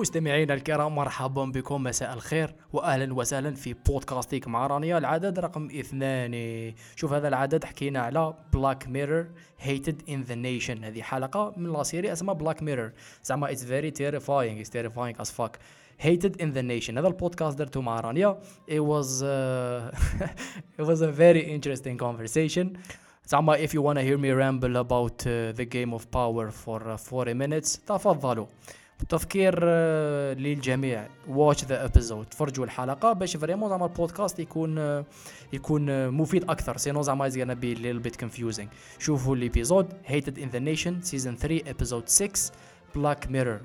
مستمعينا الكرام مرحبا بكم. مساء الخير واهلا وسهلا في بودكاستيك مع رانيا. العدد رقم اثنان. شوف هذا العدد حكينا على بلاك ميرور هيتد ان ذا نيشن هذه حلقة من لا سيري اسمها بلاك ميرور زعما اتس فيري تيريفاينغ اتس تيريفاينغ از فاك hated in the nation. هذا البودكاست درته مع رانيا. It was uh, it was a very interesting conversation. زعما if you wanna hear me ramble about uh, the game of power for uh, 40 minutes تفضلوا. تذكير آه، للجميع. واتش ذا ابيزود تفرجوا الحلقة باش فريمون زعما البودكاست يكون آه، يكون آه، مفيد أكثر. سينو زعما از غانا بي ليل بيت كونفيوزينغ شوفوا الابيزود هيتد ان ذا نيشن سيزون 3 ابيزود 6 بلاك ميرور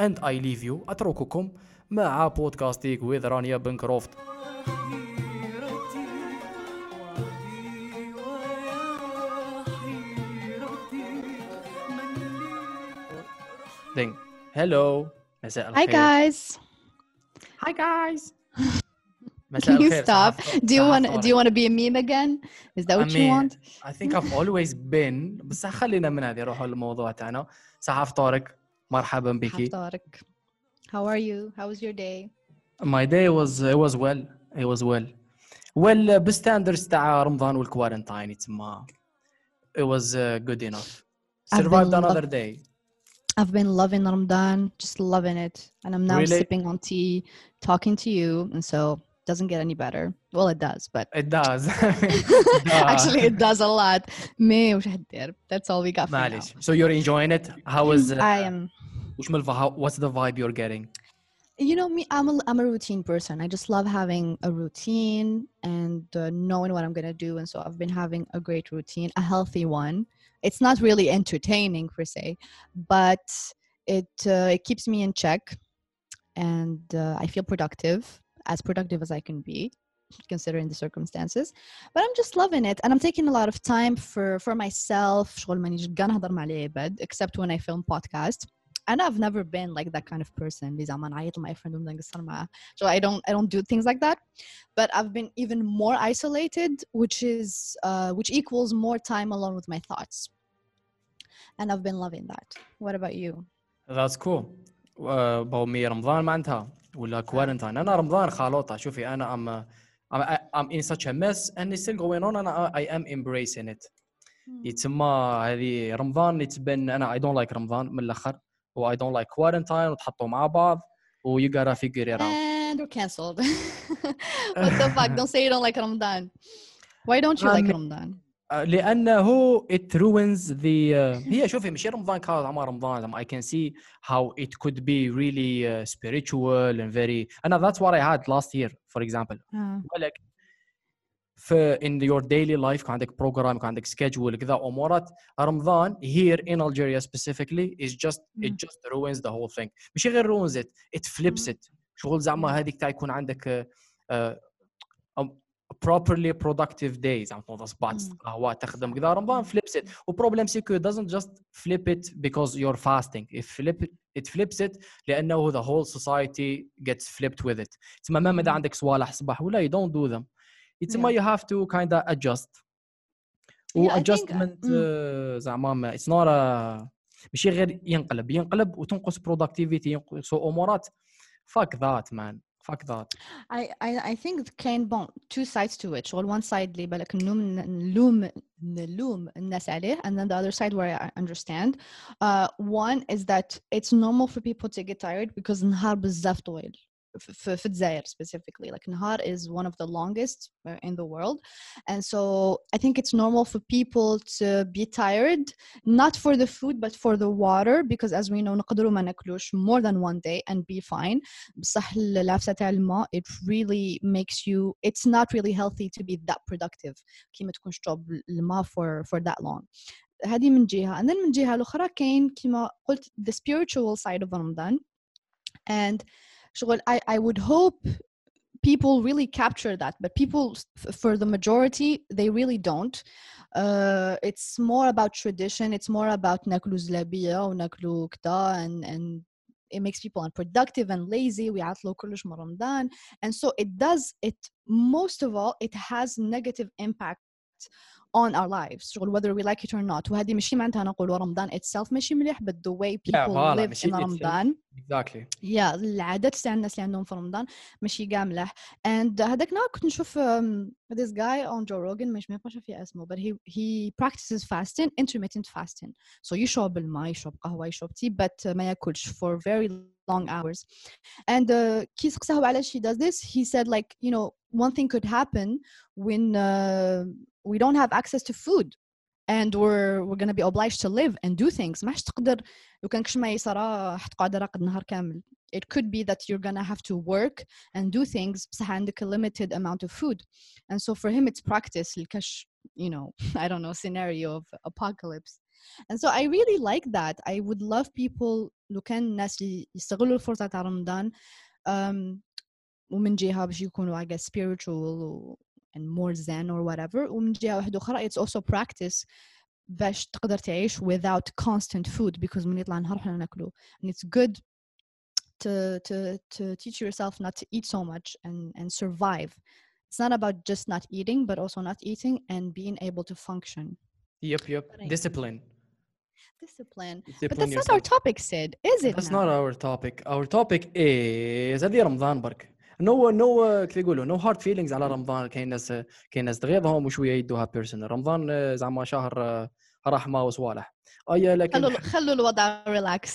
اند اي ليف يو أترككم مع بودكاستيك ويذ رانيا بنكروفت Thing. هلو مساء Hi الخير guys. Hi guys مساء Can you الخير stop? صحف- Do you صحف want do طارق. you want to be a meme again? Is that what I you mean, want? I think I've always been بس خلينا من هذه نروح للموضوع تاعنا صحف طارق مرحبا بك حفتارك. How are you? How was your day? My day was it was well it was well well بستاندرز تاع رمضان والكوارنتاين تما it was uh, good enough I've survived been another lo- day I've been loving Ramadan, just loving it. And I'm now really? sipping on tea, talking to you. And so doesn't get any better. Well, it does, but it does. Actually, it does a lot. That's all we got for now. So you're enjoying it? How mm, is it? Uh, I am. What's the vibe you're getting? You know me, I'm a, I'm a routine person. I just love having a routine and uh, knowing what I'm going to do. And so I've been having a great routine, a healthy one it's not really entertaining per se but it uh, it keeps me in check and uh, i feel productive as productive as i can be considering the circumstances but i'm just loving it and i'm taking a lot of time for for myself. except when i film podcast and I've never been like that kind of person اللي زعما نعيط مع friend ونبدا نقصر معاه so I don't I don't do things like that but I've been even more isolated which is uh, which equals more time alone with my thoughts and I've been loving that what about you That's cool. Uh, بومي رمضان معناتها ولا كوارنتاين انا رمضان خالوطه شوفي انا ام I'm, I'm in such a mess and it's still going on انا I am embracing it يتسمى هذه رمضان يتبن انا I don't like رمضان من الاخر و I don't like quarantine وتحطوا مع بعض و you gotta figure it out and we're cancelled what the fuck don't say you don't like Ramadan why don't you like Um, Ramadan Uh, لانه it ruins the uh, هي شوفي مش رمضان كان زعما رمضان زعما I can see how it could be really uh, spiritual and very انا that's what I had last year for example آه. في in your daily life كان عندك program كان عندك schedule كذا امورات رمضان here in Algeria specifically is just it just ruins the whole thing مش غير ruins it it flips it شغل زعما. هذيك تاع يكون عندك uh, uh, properly productive days زعما تنوض صباح مم. قهوه تخدم كذا رمضان flips it وبروبلم سيكو doesn't just flip it because you're fasting it flip it it flips it لأنه the whole society gets flipped with it تسمى ما مدى. عندك صوالح صباح ولا you don't do them يتسمى Yeah. you have to kind of adjust Yeah, و I think, uh, adjustment mm. uh, زعما ما- it's not a ماشي غير ينقلب ينقلب وتنقص productivity ينقصوا امورات fuck that man fuck that I, I I think كاين bon two sides to it شغل one side اللي بالك نلوم نلوم نلوم الناس عليه and then the other side where I understand uh, one is that it's normal for people to get tired because النهار بزاف طويل في في- في الجزائر specifically like نهار is one of the longest uh, in the world and so I think it's normal for people to be tired not for the food but for the water because as we know نقدروا ما ناكلوش more than one day and be fine بصح العفسه تاع الماء it really makes you it's not really healthy to be that productive كيما تكون تشرب الماء for for that long هذه من جهه and then من جهه الاخرى كاين كيما قلت the spiritual side of Ramadan and شغل I, I would hope people really capture that but people f- for the majority they really don't uh, it's more about tradition it's more about ناكلوا زلابيه وناكلوا كدا and and it makes people unproductive and lazy ويعطلوا كلش من رمضان and so it does it most of all it has negative impact on our lives شغل whether we like it or not وهذه ماشي معناتها نقولوا رمضان itself ماشي مليح but the way people voilà، live ماشي in itself. رمضان exactly يا العادات تاع الناس اللي عندهم في رمضان ماشي كاع ملاح and هذاك النهار كنت نشوف um, this guy on Joe Rogan مش ما نعرفش في اسمه but he he practices fasting intermittent fasting so يشرب الماء يشرب قهوة يشرب تي but ما ياكلش for very long hours and uh, كي سقساه علاش he does this he said like you know one thing could happen when uh, we don't have access to food and we're we're gonna be obliged to live and do things ما تقدر لو كان كش ما يصرا حتقعد راقد نهار كامل it could be that you're gonna have to work and do things بصح عندك a limited amount of food and so for him it's practice الكش you know I don't know scenario of apocalypse and so I really like that I would love people لو كان الناس اللي يستغلوا الفرصة تاع رمضان um, ومن جهة باش يكونوا I guess spiritual و- and more zen or whatever ومن جهة واحدة أخرى it's also practice باش تقدر تعيش without constant food because من يطلع نهار حنا ناكلو and it's good to to to teach yourself not to eat so much and and survive it's not about just not eating but also not eating and being able to function yep yep Right. discipline discipline but discipline that's not our yourself. topic sid is it That's now? not our topic. Our topic is هذه رمضان برك. No no كيف يقولوا no hard feelings على رمضان كاين ناس كاين ناس تغيظهم وشوية يدوها بيرسونال رمضان آه، زعما شهر آه، رحمة وصوالح. اي لكن خلوا خلوا الوضع relax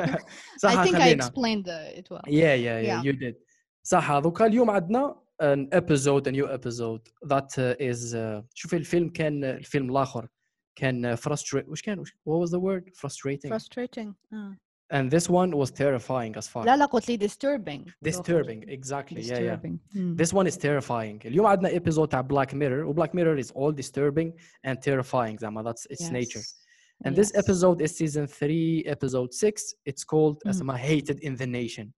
صح I think I خلينا. explained uh, it well Yeah yeah yeah Yeah. you did. صح دوكا اليوم عندنا an episode a new episode that uh, is uh, شوفي الفيلم كان الفيلم الآخر كان frustrate وش كان وش- what was the word frustrating frustrating uh. and this one was terrifying as fuck لا لا قلت لي disturbing disturbing exactly yeah yeah disturbing Hmm. This one is terrifying. اليوم عندنا episode تاع Black Mirror و Black Mirror is all disturbing and terrifying زعما that's its nature. Yes. And this Yes. episode is season 3 episode 6 it's called Mhm. اسمها Hated in the Nation.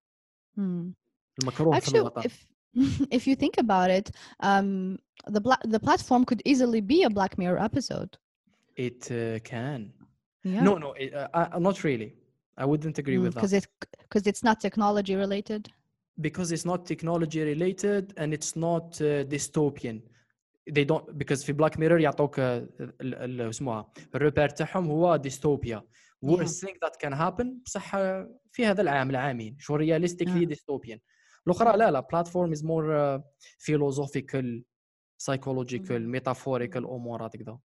Hmm. المكروه في Actually, الوطن. if if you think about it, um, the bla- the platform could easily be a Black Mirror episode. It uh, can. Yeah. No no it, uh, uh, not really. I wouldn't agree with that. because it because it's not technology related. because it's not technology related and it's not uh, dystopian. They don't because في Black Mirror يعطوك uh, ال- ال- اسمها الريبير تاعهم هو ديستوبيا. worst thing that can happen بصح uh, في هذا العام العامين شو realistically dystopian. الاخرى لا لا platform is more uh, philosophical psychological Mhm. metaphorical امورات كذا.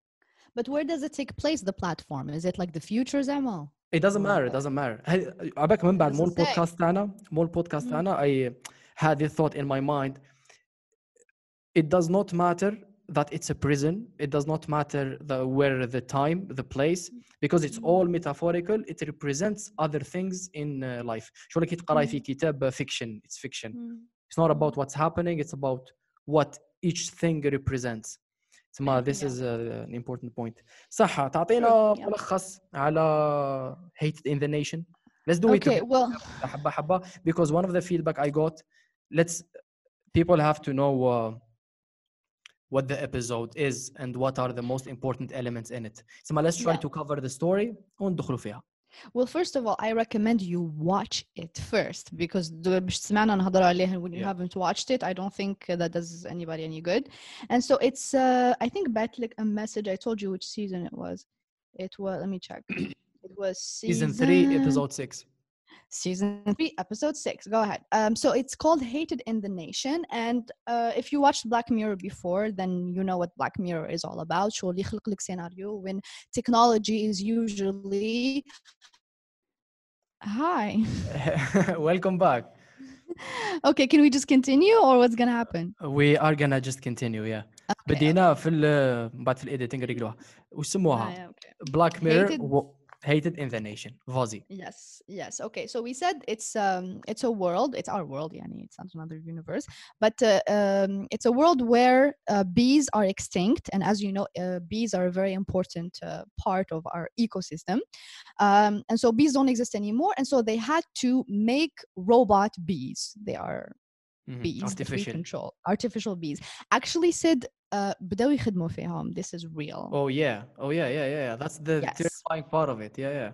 But where does it take place? The platform is it like the future زعما? It doesn't matter it Well, doesn't matter هل- عباك من بعد مو doesn't say. البودكاست تاعنا مو البودكاست Mm. تاعنا I had this thought in my mind it does not matter that it's a prison it does not matter the where the time the place because it's all metaphorical it represents other things in uh, life شو كي تقراي في كتاب fiction it's fiction it's not about what's happening it's about what each thing represents تسمى this Yeah. is uh, an important point صح تعطينا yeah. ملخص على hated in the nation let's do it Okay, well, حبة حبة because one of the feedback I got let's people have to know uh, what the episode is and what are the most important elements in it so let's try Yeah. to cover the story وندخلوا فيها Well, first of all, I recommend you watch it first because when you yeah. haven't watched it, I don't think that does anybody any good. And so it's, uh, I think, Batlick a message. I told you which season it was. It was, let me check. It was season, season three, episode six season three, episode six. Go ahead. Um, so it's called Hated in the Nation. And uh, if you watched Black Mirror before, then you know what Black Mirror is all about. شو اللي يخلق لك سيناريو when technology is usually Hi. welcome back Okay, can we just continue or what's gonna happen? we are gonna just continue yeah Okay, بدينا في ال- بعد في الايديتنج رجلوها وش Ah, سموها hated in the nation, was fuzzy yes yes okay so we said it's um it's a world it's our world yani it's not another universe but uh, um, it's a world where uh, bees are extinct and as you know uh, bees are a very important uh, part of our ecosystem um, and so bees don't exist anymore and so they had to make robot bees. They are mm-hmm, bees artificial. control artificial bees. Actually said uh, بدأوا يخدموا فيهم. This is real. oh yeah oh yeah yeah yeah yeah that's the Yes. terrifying part of it yeah yeah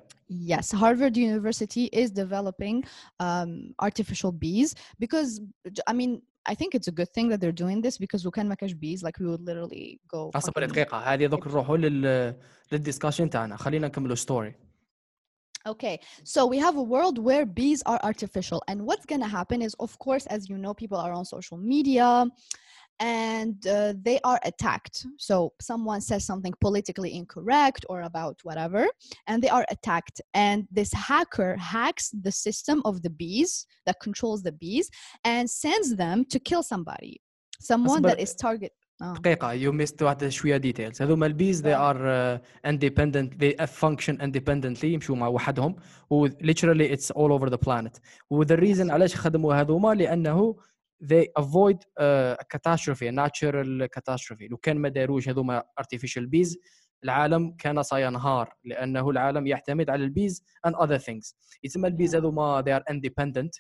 Yes, Harvard University is developing um, artificial bees because, j- I mean, I think it's a good thing that they're doing this because we can make bees like we would literally go اصبر fucking- دقيقه هذه دوك نروحوا لل للديسكشن تاعنا خلينا نكملوا ستوري Okay, so we have a world where bees are artificial. And what's going to happen is, of course, as you know, people are on social media and uh, they are attacked. So someone says something politically incorrect or about whatever, and they are attacked. And this hacker hacks the system of the bees that controls the bees and sends them to kill somebody. Someone that but- is target. Oh. دقيقه يو ميست واحد شويه ديتيلز هذوما البيز they آه. are uh, independent they function independently يمشوا مع وحدهم و literally it's all over the planet و the reason علاش خدموا هذوما لانه they avoid uh, a catastrophe a natural catastrophe لو كان ما داروش هذوما artificial bees العالم كان سينهار لأنه العالم يعتمد على البيز and other things يتسمى البيز. هذوما they are independent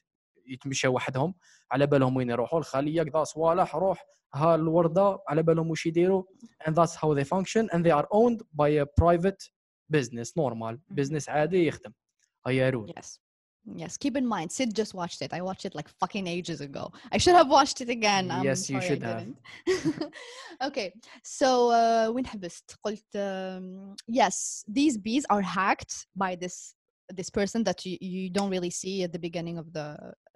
يتمشوا وحدهم على بالهم وين يروحوا الخليه كذا صوالح روح ها الورده على بالهم وش يديروا and that's how they function and they are owned by a private business normal business عادي يخدم غيرون Yes. Yes. Keep in mind, Sid just watched it. I watched it like fucking ages ago. I should have watched it again. I'm Yes, you sorry I should have. didn't. okay. So uh, وين حبست؟ قلت um, yes, these bees are hacked by this this person that you, you don't really see at the beginning of the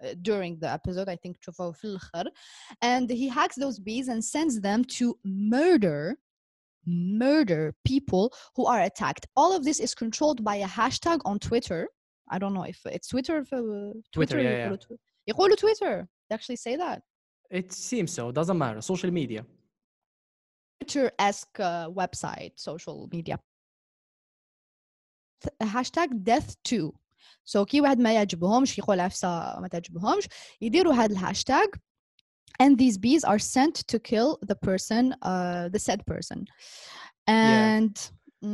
uh, during the episode. I think تشوفوه في الآخر. And he hacks those bees and sends them to murder murder people who are attacked. All of this is controlled by a hashtag on Twitter. I don't know if it's Twitter. If, uh, Twitter, yeah, yeah. يقولوا tw- يقولوا Twitter. They actually say that. it seems so doesn't matter social media Twitter-esque uh, website, social media. th- hashtag death to. So كي واحد ما يعجبهمش يقول عفسة ما تعجبهمش يديروا هذا الهاشتاج and these bees are sent to kill the person uh, the said person and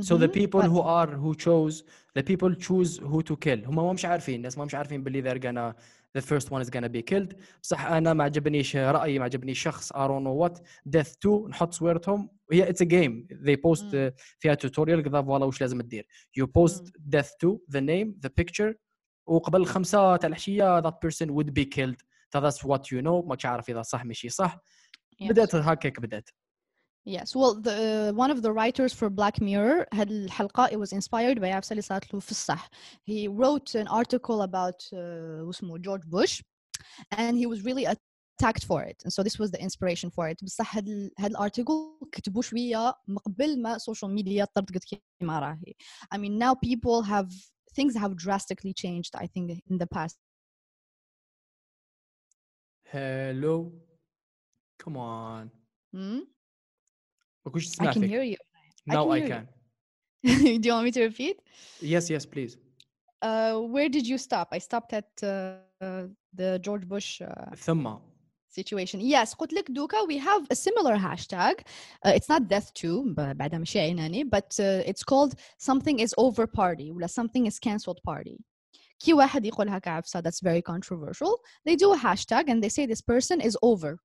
so the Mhm. people What? who are who chose the people choose who to kill هم ما مش عارفين الناس ما مش عارفين باللي they're gonna the first one is gonna be killed بصح أنا ما عجبنيش رايي ما عجبنيش شخص I don't know what death 2 نحط صورتهم هي it's a game they post uh, فيها tutorial كذا فوالا وش لازم تدير you post death 2 the name the picture وقبل الخمسة تاع العشية that person would be killed so that's what you know ما عارف اذا صح ماشي صح Yes. بدات هكاك بدات Yes, well, the uh, one of the writers for Black Mirror had الحلقة it was inspired by عفسة اللي صارت له في الصح. He wrote an article about uh, واسمه George Bush and he was really attacked for it. And so this was the inspiration for it. بصح هاد ال- هاد الارتيكل كتبوا شوية من قبل ما السوشيال ميديا طردقت كيما راهي. I mean now people have things have drastically changed I think in the past hello come on Hmm? ما كنتش I تسمع can فيك hear you. I now can I hear you. can Do you want me to repeat? yes yes please Uh, where did you stop? I stopped at uh, uh, the George Bush uh, ثم situation. Yes, قلت لك دوكا we have a similar hashtag. Uh, it's not death too, ب- بعدها ماشي عيناني, but uh, it's called something is over party ولا something is cancelled party. كي واحد يقول هكا عفسة that's very controversial. They do a hashtag and they say this person is over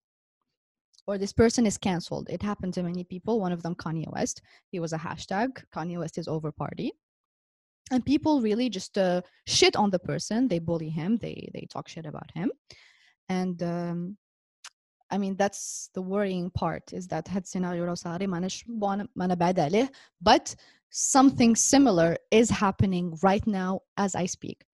or this person is canceled. It happened to many people. One of them, Kanye West. He was a hashtag. Kanye West is over party. And people really just uh, shit on the person. They bully him. They they talk shit about him. And um, I mean that's the worrying part is that had scenario Rosari manabad but something similar is happening right now as I speak.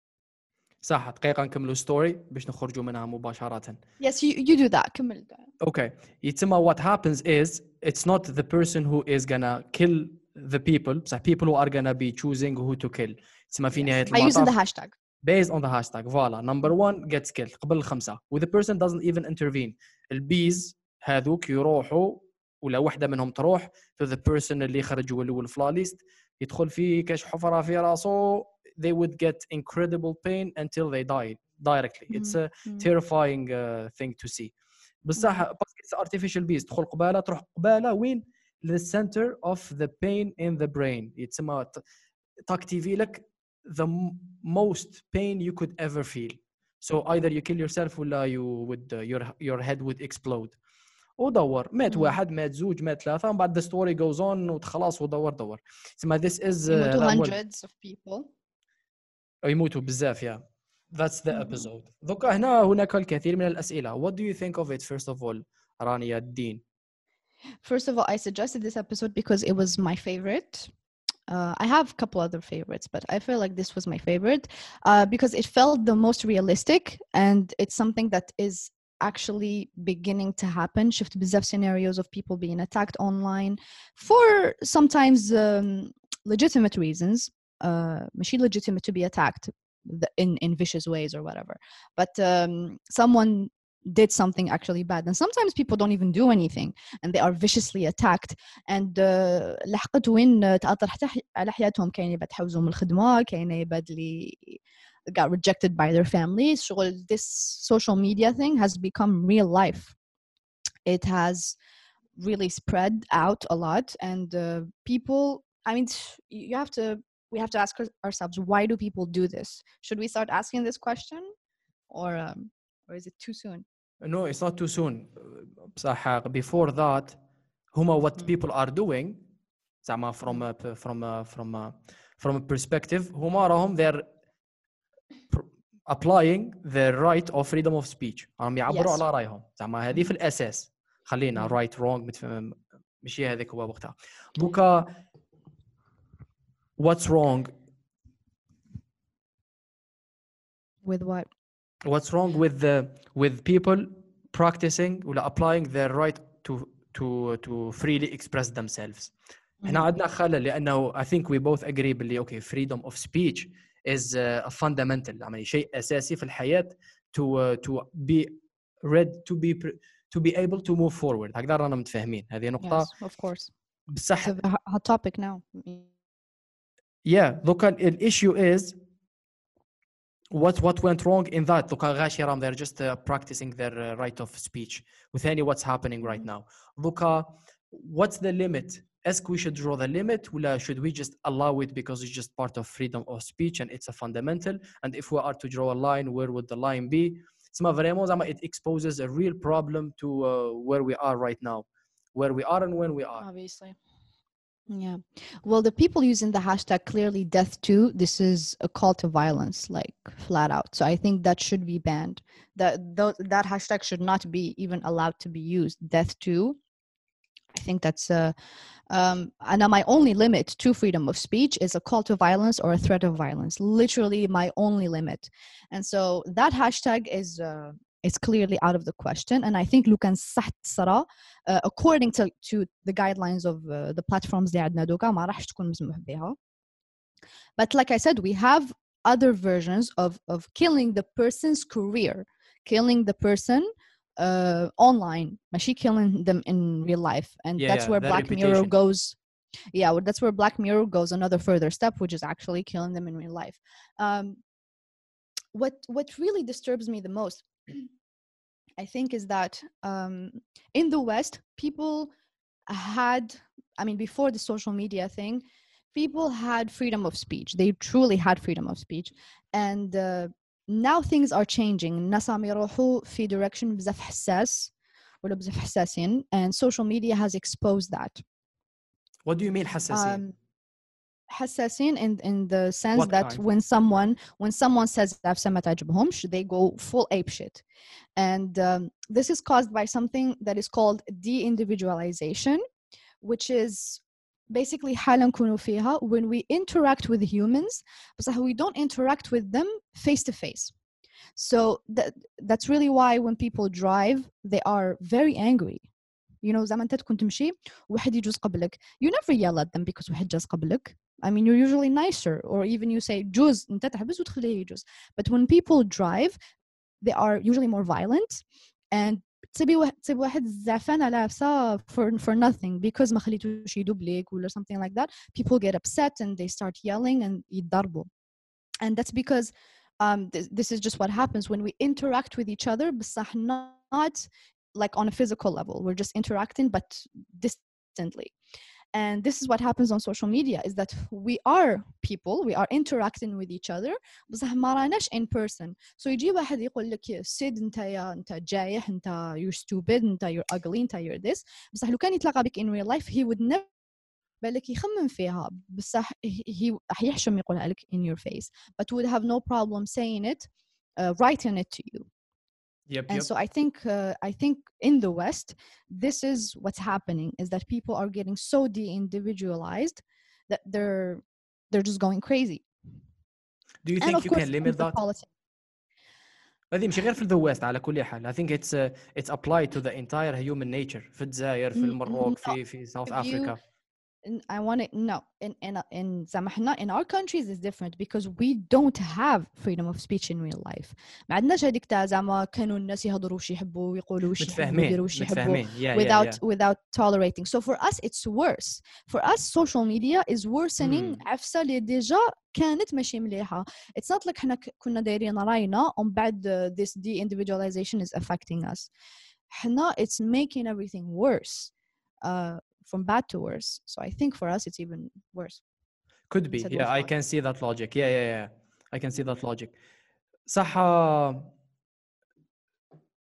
صح دقيقة نكملوا ستوري باش نخرجوا منها مباشرة. يس يو دو ذات كمل. أوكي يتسمى وات هابنز از اتس نوت ذا بيرسون هو از غانا كيل ذا بيبل بصح بيبل ار غانا بي تشوزينغ هو تو كيل تسمى في نهاية المطاف اي يوز ذا هاشتاج بيز اون ذا هاشتاج فوالا نمبر 1 جيتس كيل قبل الخمسة. وذا بيرسون دازنت ايفن انترفين البيز هذوك يروحوا ولا وحدة منهم تروح تو ذا بيرسون اللي خرجوا الأول في لا ليست يدخل في كاش حفره في راسه they would get incredible pain until they die directly it's a Mm. terrifying uh, thing to see بصح باسكو artificial bees تدخل قباله تروح قباله وين the center of the pain in the brain يتسمى ت- تاكتيفي لك the m- most pain you could ever feel so either you kill yourself ولا you would uh, your your head would explode ودور مات مم. واحد مات زوج مات ثلاثة ومن بعد the story goes on وخلاص ودور دور تسمى this is uh, يموتوا هذا هو ال- hundreds of people. يموتوا بزاف يا That's the episode. دوكا هنا هناك الكثير من الأسئلة. What do you think of it first of all, رانيا الدين? First of all, I suggested this episode because it was my favorite. Uh, I have a couple other favorites, but I feel like this was my favorite uh, because it felt the most realistic and it's something that is actually beginning to happen. Shift بزاف scenarios of people being attacked online for sometimes um, legitimate reasons. Uh, machine legitimate to be attacked in in vicious ways or whatever. But um, someone did something actually bad and sometimes people don't even do anything and they are viciously attacked and uh, لحقت وين تاثر حتى على حياتهم كاين يبعد حوزهم من الخدمه كاين يبعد اللي got rejected by their families شغل this social media thing has become real life it has really spread out a lot and uh, people i mean you have to we have to ask ourselves why do people do this should we start asking this question or um, or is it too soon no it's not too soon بصح before that هما what Mm. people are doing زعما from a, from a, from a, from a perspective هما راهم they're pr- applying the right of freedom of speech راهم يعبروا Yes. على رايهم زعما هذه في الاساس خلينا Mm. right wrong متفهم ماشي هذاك هو وقتها دوكا what's wrong with what what's wrong with the with people practicing ولا applying their right to to to freely express themselves هنا Mhm. عندنا خلل لانه I think we both agree باللي okay freedom of speech is uh, a fundamental يعني شيء اساسي في الحياه to uh, to be read to be pre- to be able to move forward هكذا رانا متفاهمين هذه نقطه yes of course بصح it's a h- hot topic now yeah دوكا الissue is what what went wrong in that دوكا غاشي راهم they're just uh, practicing their uh, right of speech وثاني what's happening right now دوكا what's the limit ask we should draw the limit ولا should we just allow it because it's just part of freedom of speech and it's a fundamental and if we are to draw a line where would the line be تسمى فريمون زعما it exposes a real problem to uh, where we are right now where we are and when we are obviously yeah. Well the people using the hashtag clearly death too this is a call to violence like flat out. So i think that should be banned. That that hashtag should not be even allowed to be used. Death too. I think that's uh um and my only limit to freedom of speech is a call to violence or a threat of violence. Literally my only limit. And so that hashtag is uh is clearly out of the question and i think Lukan صح صرا uh, according to, to the guidelines of uh, the platforms اللي عندنا دوكا ما راحش تكون مسموح بها but like I said we have other versions of of killing the person's career killing the person uh, online ماشي killing them in real life and Yeah, that's yeah, where their Black Mirror reputation. goes yeah well, that's where Black Mirror goes another further step which is actually killing them in real life um, what what really disturbs me the most I think is that um, in the West, people had, I mean, before the social media thing, people had freedom of speech. They truly had freedom of speech. And uh, now things are changing. الناس عم يروحوا في direction بزاف حساس ولا بزاف حساسين and social media has exposed that. what do you mean حساسين Um, حساسين in in the sense What that kind? when someone when someone says نفسه ما تعجبهمش they go full ape shit and um, this is caused by something that is called de-individualization which is basically حالة نكونوا فيها when we interact with humans بصح we don't interact with them face to face so that, that's really why when people drive they are very angry you know زعما انت تكون تمشي واحد يجوز قبلك you never yell at them because واحد جاز قبلك I mean you're usually nicer or even you say جوز انت تحبس وتخليه يجوز but when people drive they are usually more violent and تبي واحد تبي واحد زعفان على نفسه for for nothing because ما خليتوش يدوب ليك ولا something like that people get upset and they start yelling and يتضربوا and that's because um, this, this is just what happens when we interact with each other بصح not like on a physical level we're just interacting but distantly and this is what happens on social media is that we are people we are interacting with each other بصح ما راناش in person so يجي واحد يقول لك يا سيد انت يا انت جايح انت you're stupid انت you're ugly انت you're this بصح لو كان يتلاقى بك in real life he would never بالك يخمم فيها بصح he راح يحشم يقولها لك in your face but would have no problem saying it uh, writing it to you Yep, and yep. so i think uh, i think in the west this is what's happening is that people are getting so de-individualized that they're they're just going crazy Do you and think of you course can limit the that? politics هذه مش غير في ذا ويست على كل حال I think it's uh, it's applied to the entire human nature في الجزائر في N- المروك no. في في South If you- Africa N- I want to no in in in زعما in our countries is different because we don't have freedom of speech in real life ما عندناش هذيك تاع زعما كانوا الناس يهضروا وش يحبوا ويقولوا وش يحبوا متفاهمين ويديروا وش يحبوا متفاهمين yeah, yeah, without yeah. without tolerating so for us it's worse for us social media is worsening Hmm. عفسه اللي ديجا كانت ماشي مليحه it's not like حنا ك- كنا دايرين راينا ومن بعد uh, this de-individualization is affecting us حنا it's making everything worse uh, from bad to worse so I think for us it's even worse could be said yeah I worthwhile. can see that logic yeah yeah yeah I can see that logic صح uh,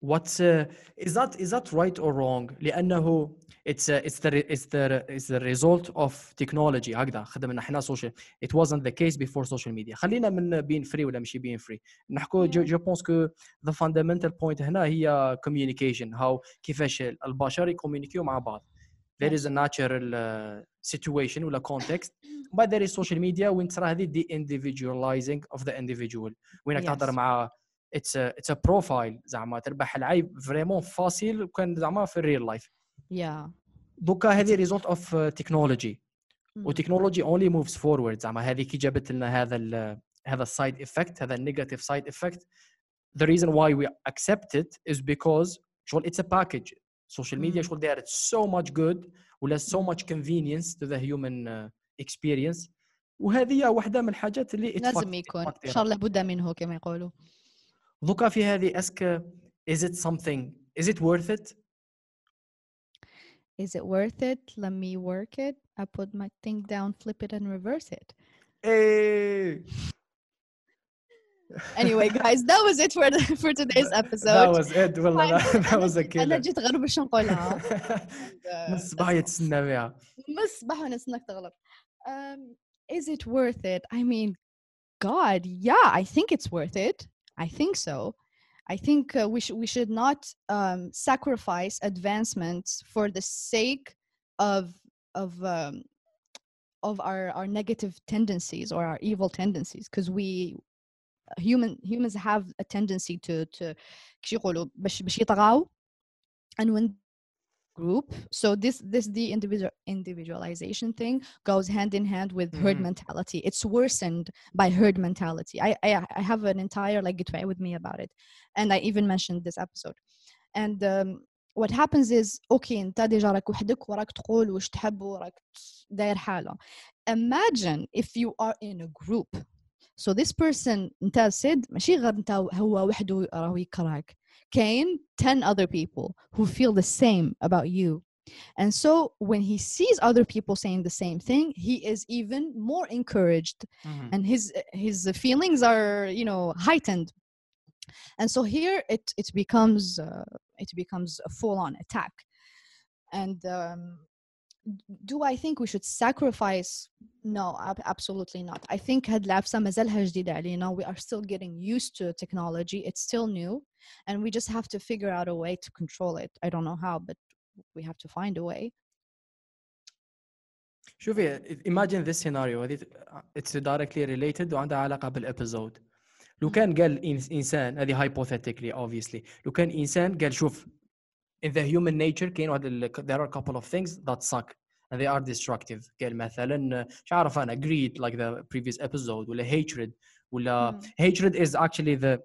what's uh, is that is that right or wrong لأنه it's uh, it's the re- it's the it's the result of technology هكذا خدمنا احنا social it wasn't the case before social media خلينا من being free ولا ماشي being free نحكوا Yeah. جو جو بونس كو the fundamental point هنا هي communication how كيفاش البشر يكومينيكيو مع بعض there is a natural uh, situation ولا context but there is social media وين تصرى هذه the individualizing of the individual وينك تهضر Yes. مع it's a it's a profile زعما تربح العيب فريمون فاسيل وكان زعما في الريل لايف yeah دوكا هذه ريزولت اوف تكنولوجي Mm. وتكنولوجي اونلي موفز فورورد زعما هذه كي جابت لنا هذا ال هذا السايد افكت هذا النيجاتيف سايد افكت the reason why we accept it is because شغل it's a package social media Mm. شغل دارت so much good ولا so much convenience to the human uh, experience وهذه واحده من الحاجات اللي it لازم fucked- يكون fucked it شر up. لابد منه كما يقولوا دوكا في هذه اسك is it something is it worth it Is it worth it? Let me work it. I put my thing down, flip it, and reverse it. Hey! Anyway, guys, that was it for the, for today's that episode. was it والله that was a أنا killer جيت غير باش نقولها. And, من uh, الصباح يتسنى بها من الصباح ونستناك تغلط. Um, is it worth it? I mean, God, yeah, I think it's worth it. I think so. I think uh, we should we should not um, sacrifice advancements for the sake of of um, of our our negative tendencies or our evil tendencies because we human humans have a tendency to to كيش يقولوا باش باش يطغاو and when group so this this the individual individualization thing goes hand in hand with herd Mhm. mentality it's worsened by herd mentality I, I i have an entire like getaway with me about it and i even mentioned this episode and um, what happens is اوكي انت ديجا راك وحدك وراك تقول واش تحب وراك داير حاله imagine if you are in a group so this person انت سيد ماشي غير انت هو وحده راهو يكرهك كاين 10 other people who feel the same about you and so when he sees other people saying the same thing he is even more encouraged Mhm. and his his feelings are you know heightened and so here it it becomes uh, it becomes a full on attack and um, do I think we should sacrifice? No, ab- absolutely not. I think had لعبسة مازالها جديدة علينا. We are still getting used to technology. It's still new, and we just have to figure out a way to control it. I don't know how, but we have to find a way. شوفي imagine this scenario هذه it's directly related وعندها علاقة بالابيزود لو مم. كان قال إنس- انسان هذه hypothetically obviously لو كان انسان قال شوف in the human nature كاين واحد ال- there are a couple of things that suck and they are destructive قال مثلا مش عارف انا greed like the previous episode ولا hatred ولا مم. hatred is actually the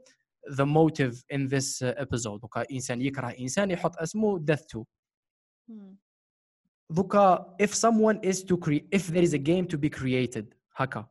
the motive in this uh, episode وكا انسان يكره انسان يحط اسمه death to دوكا if someone is to create if there is a game to be created هكا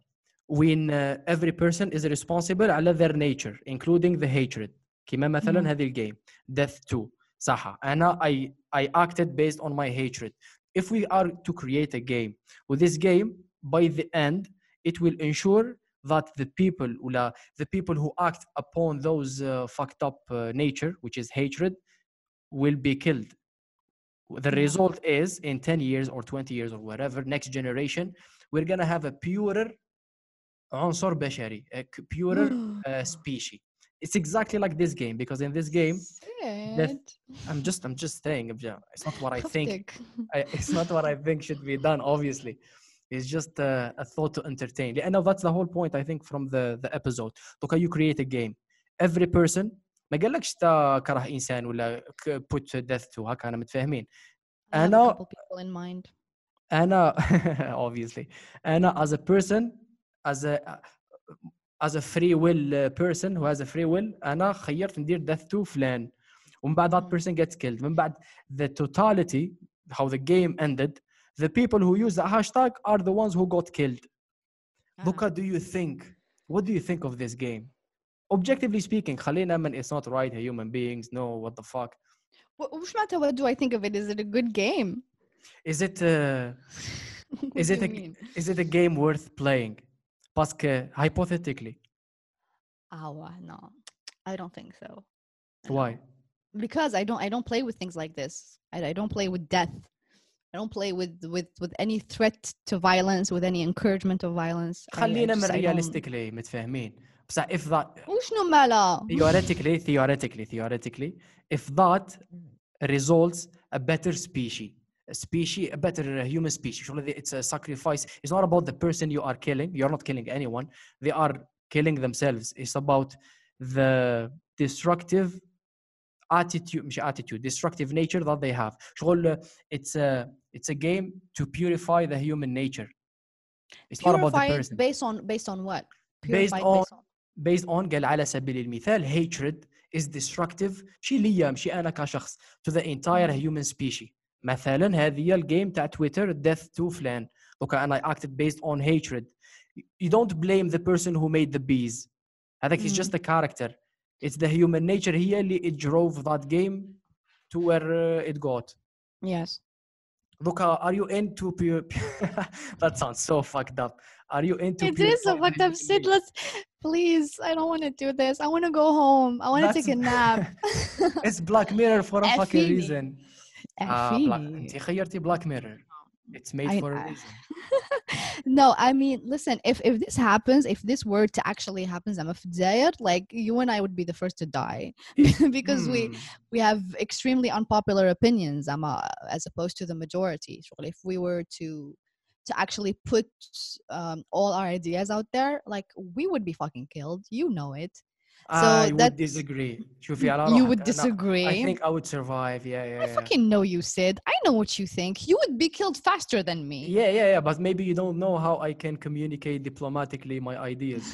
when uh, every person is responsible على their nature including the hatred كما مم. مثلا هذه الجيم death 2 صح انا I I acted based on my hatred if we are to create a game with this game by the end it will ensure that the people ولا the people who act upon those uh, fucked up uh, nature which is hatred will be killed the Yeah. result is in 10 years or 20 years or whatever next generation we're gonna have a purer عنصر بشري a c- purer uh, species it's exactly like this game because in this game Sid. I'm just I'm just saying Abja, it's not what I think خفتك. I, it's not what I think should be done obviously it's just a, a thought to entertain لأنه that's the whole point I think from the the episode دوكا you create a game every person ما قالكش تا كره انسان ولا ك- put death to هكا انا متفاهمين I have a أنا- couple people in mind. انا obviously انا as a person as a as a free will uh, person who has a free will انا خيرت ندير death to فلان ومن بعد that Mm. person gets killed من بعد the totality how the game ended the people who use the hashtag are the ones who got killed Luca do you think what do you think of this game objectively speaking خلينا من it's not right human beings no what the fuck Wh- وش معناتها what do I think of it? Is it a good game? is it uh, What is do it you a, mean? is it a game worth playing parce que hypothetically Ah, well, no, I don't think so. why Because I don't I don't play with things like this. I, I don't play with death. I don't play with with with any threat to violence, with any encouragement of violence. I- I خلينا من just- I don't- realistically متفاهمين بصح if that وشنو مالا؟ theoretically theoretically theoretically if that results a better species a species a better human species شغل it's a sacrifice it's not about the person you are killing you're not killing anyone they are killing themselves it's about the destructive attitude مش attitude destructive nature that they have شغل it's a it's a game to purify the human nature it's not about the Purify it person based on based on what? Based Purify it on- based on based on قال على سبيل المثال hatred is destructive مشي ليا مشي انا كشخص to the entire مم. human species مثلا هذه هي الجيم تاع تويتر death to فلان دوكا انا acted based on hatred you don't blame the person who made the bees هذاك is مم. just a character it's the human nature هي اللي it drove that game to where uh, it got yes. دوكا are you into pure that sounds so fucked up are you into It is a purifying the fucked up human Sid. nature? Let's please. I don't want to do this. I want to go home. I want to take a That's- nap. It's Black Mirror for a fucking عفيني. reason. Ah, Black- عفيني. انت خيرتي Black Mirror. It's made I- for a I- reason. no, I mean, listen. If if this happens, if this were to actually happens, I'm a fdayer, like you and I would be the first to die because we Hmm. we have extremely unpopular opinions. I'm a, as opposed to the majority. So if we were to to actually put um, all our ideas out there, like we would be fucking killed. You know it. So I would that's- disagree. شوفي على you روحك. would أنا- disagree. I think I would survive. Yeah, yeah, I yeah. fucking know you, Sid. I know what you think. You would be killed faster than me. Yeah, yeah, yeah. But maybe you don't know how I can communicate diplomatically my ideas.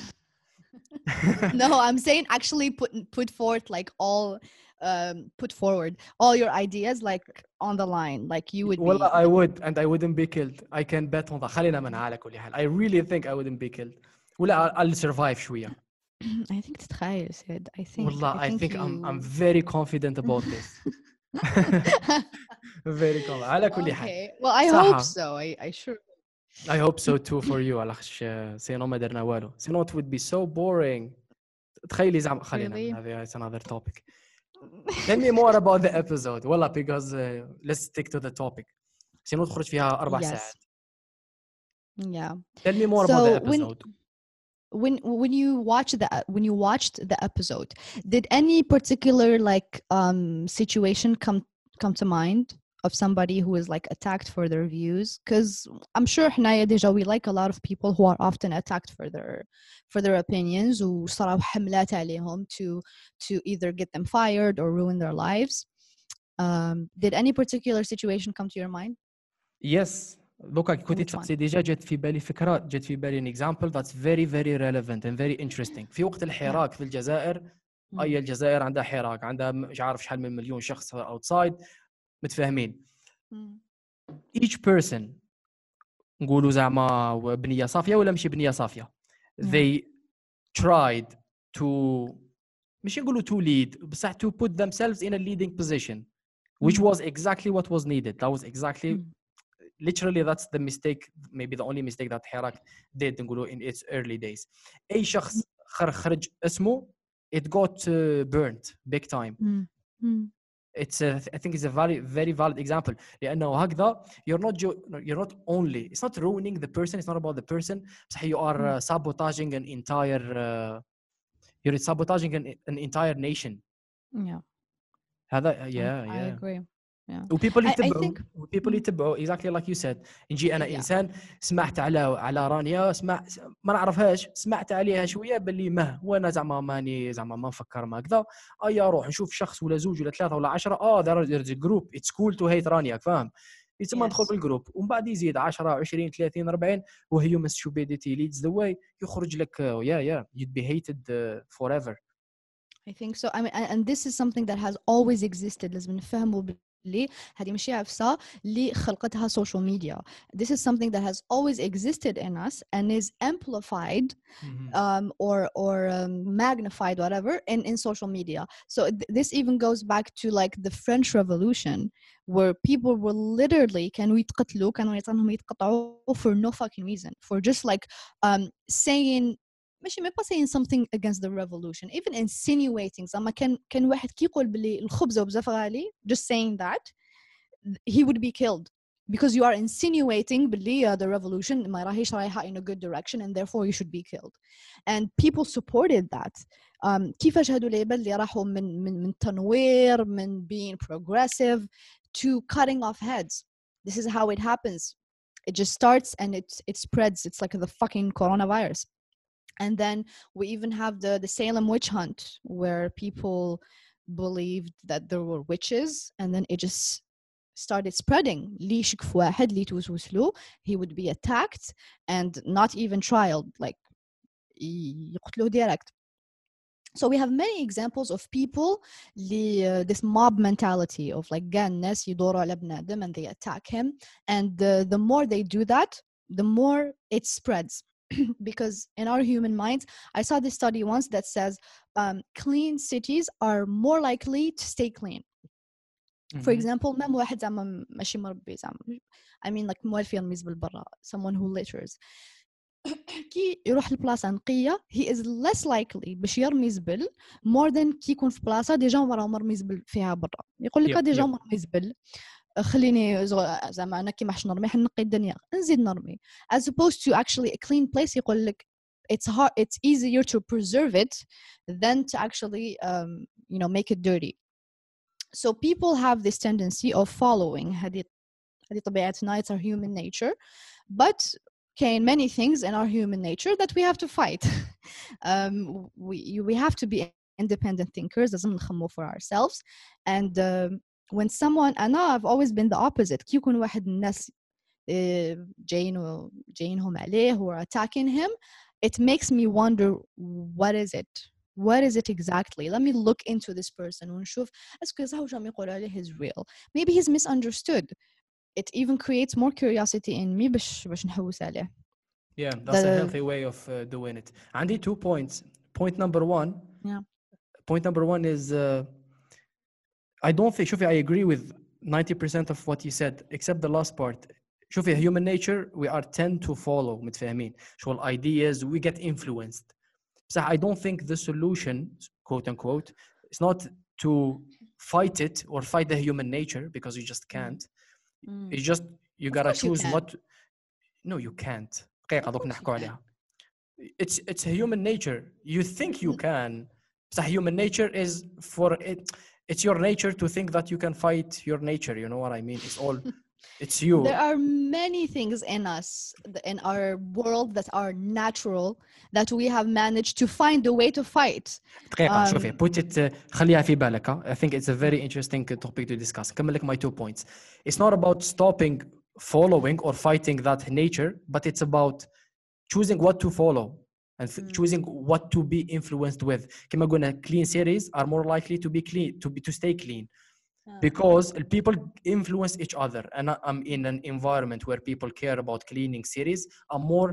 no, I'm saying actually put put forth like all um put forward all your ideas like on the line. Like you would Well, be I would, and I wouldn't be killed. I can bet on that. خلينا منها على كل حال. I really think I wouldn't be killed. ولا I'll- I'll survive شوية. I think تتخيل Sid. I think والله, I think I'm I'm you- very confident about this. very confident. على كل حال. okay. Well, I hope صح. so. I I sure I hope so too for you على خش سينو ما درنا والو سينو it would be so boring تخيلي زعما خلينا Really? من هذه it's another topic tell me more about the episode والله because uh, let's stick to the topic سينو تخرج فيها أربع Yes. ساعات yeah. tell me more about the So when- episode when when you watch the when you watched the episode did any particular like um situation come come to mind of somebody who is like attacked for their views? Because i'm sure Hnaya Deja, we like a lot of people who are often attacked for their for their opinions to to either get them fired or ruin their lives. Um, did any particular situation come to your mind? Yes. دوكا كي كنت تسقسي ديجا جات في بالي فكرة جات في بالي ان اكزامبل ذاتس فيري فيري ريليفنت اند فيري انتريستينغ في وقت الحراك في الجزائر أي الجزائر عندها حراك عندها مش عارف شحال من مليون شخص اوتسايد متفاهمين. ايتش بيرسون نقولوا زعما بنية صافية ولا ماشي بنية صافية. they tried to مش نقولوا to lead بصح to put themselves in a leading position which was exactly what was needed. That was exactly literally that's the mistake maybe the only mistake that حراك did نقولوا in its early days اي شخص خر- خرج اسمه it got uh, burnt big time Mm. Mm. it's a, I think it's a very very valid example لأنه هكذا you're not jo- you're not only it's not ruining the person it's not about the person بصح you are uh, sabotaging an entire uh, you're sabotaging an, an entire nation yeah هذا I- yeah I yeah agree Yeah. وبيبل يتبعوا. think- وبيبل يتبعوا. Exactly like you said. نجي أنا Yeah. إنسان سمعت على على رانيا سمع ما نعرفهاش. سمعت عليها شوية باللي مه وأنا زعما ماني زعما ما نفكر ما كذا. أيا روح نشوف شخص ولا زوج ولا ثلاثة ولا عشرة. آه a group. It's cool to hate رانيا فاهم؟ يتم ندخل Yes. بالجروب ومن بعد يزيد 10 20 30 40 وهيومن stupidity leads the way. يخرج لك يا يا you'd be hated uh, forever. I think so. I mean, and, and this is something that has always existed. لازم نفهموا باللي هذه ماشي عفسة اللي خلقتها social media. This is something that has always existed in us and is amplified um, or or um, magnified, whatever, in, in social media. So th- this even goes back to like the French Revolution, where people were literally كانوا يتقتلوا كانوا يطعنهم يتقطعوا for no fucking reason, for just like um, saying ماشي ما saying something against the revolution even insinuating زعما كان كان واحد كي يقول بلي الخبزه وبزاف غالي just saying that he would be killed because you are insinuating بلي uh, the revolution ما راهيش رايحه in a good direction and therefore you should be killed and people supported that um, كيفاش هادو العباد اللي راحوا من من من تنوير من being progressive to cutting off heads this is how it happens it just starts and it it spreads it's like the fucking coronavirus and then we even have the the Salem witch hunt where people believed that there were witches and then it just started spreading اللي يشك في واحد اللي توسوس له he would be attacked and not even trialed like ي- يقتلوه direct so we have many examples of people اللي, uh, this mob mentality of like كاع الناس يدوروا على بنادم and they attack him and the, the more they do that the more it spreads because in our human minds i saw this study once that says um, clean cities are more likely to stay clean for Mhm. example même واحد زعما ماشي مربي زعما I mean like موالف يرمي زبل برا someone who litters كي يروح لبلاصة نقية he is less likely باش يرمي زبل more than كي يكون في بلاصة ديجا مرة مرمي زبل فيها برا يقول لك Yep, ديجا yep. مرمي زبل خليني زغ- زعما انا كي ما حش نرمي حنقي الدنيا نزيد نرمي as opposed to actually a clean place يقول لك it's hard it's easier to preserve it than to actually um, you know make it dirty so people have this tendency of following هذه هذه طبيعتنا it's our human nature but can many things in our human nature that we have to fight um, we we have to be independent thinkers لازم نخمو for ourselves and um, when someone أنا I've always been the opposite كي يكون واحد الناس آه، جايين و- جايينهم عليه or attacking him it makes me wonder what is it what is it exactly let me look into this person ونشوف اسكو صح واش راهم يقولوا عليه is real maybe he's misunderstood it even creates more curiosity in me باش باش نحوس عليه Yeah, that's a The- healthy way of uh, doing it. عندي two points. Point number one. Yeah. Point number one is uh, I don't think شوفي I agree with 90% of what you said except the last part. شوفي human nature we are tend to follow متفاهمين. شغل ideas we get influenced. بصح I don't think the solution quote unquote is not to fight it or fight the human nature because you just can't. It's just you gotta course you choose can. what no you can't دقيقة دوك course you نحكوا can. عليها it's it's a human nature you think you Mm. can بصح human nature is for it it's your nature to think that you can fight your nature you know what I mean it's all it's you There are many things in us, th- in our world, that are natural, that we have managed to find a way to fight. دقيقة Um, شوفي put it uh, خليها في بالك ها. I think it's a very interesting topic to discuss نكمل لك my two points it's not about stopping following or fighting that nature but it's about choosing what to follow and th- Mm. choosing what to be influenced with كما قلنا clean series are more likely to be clean to be to stay clean because people influence each other and I- I'm in an environment where people care about cleaning series I'm more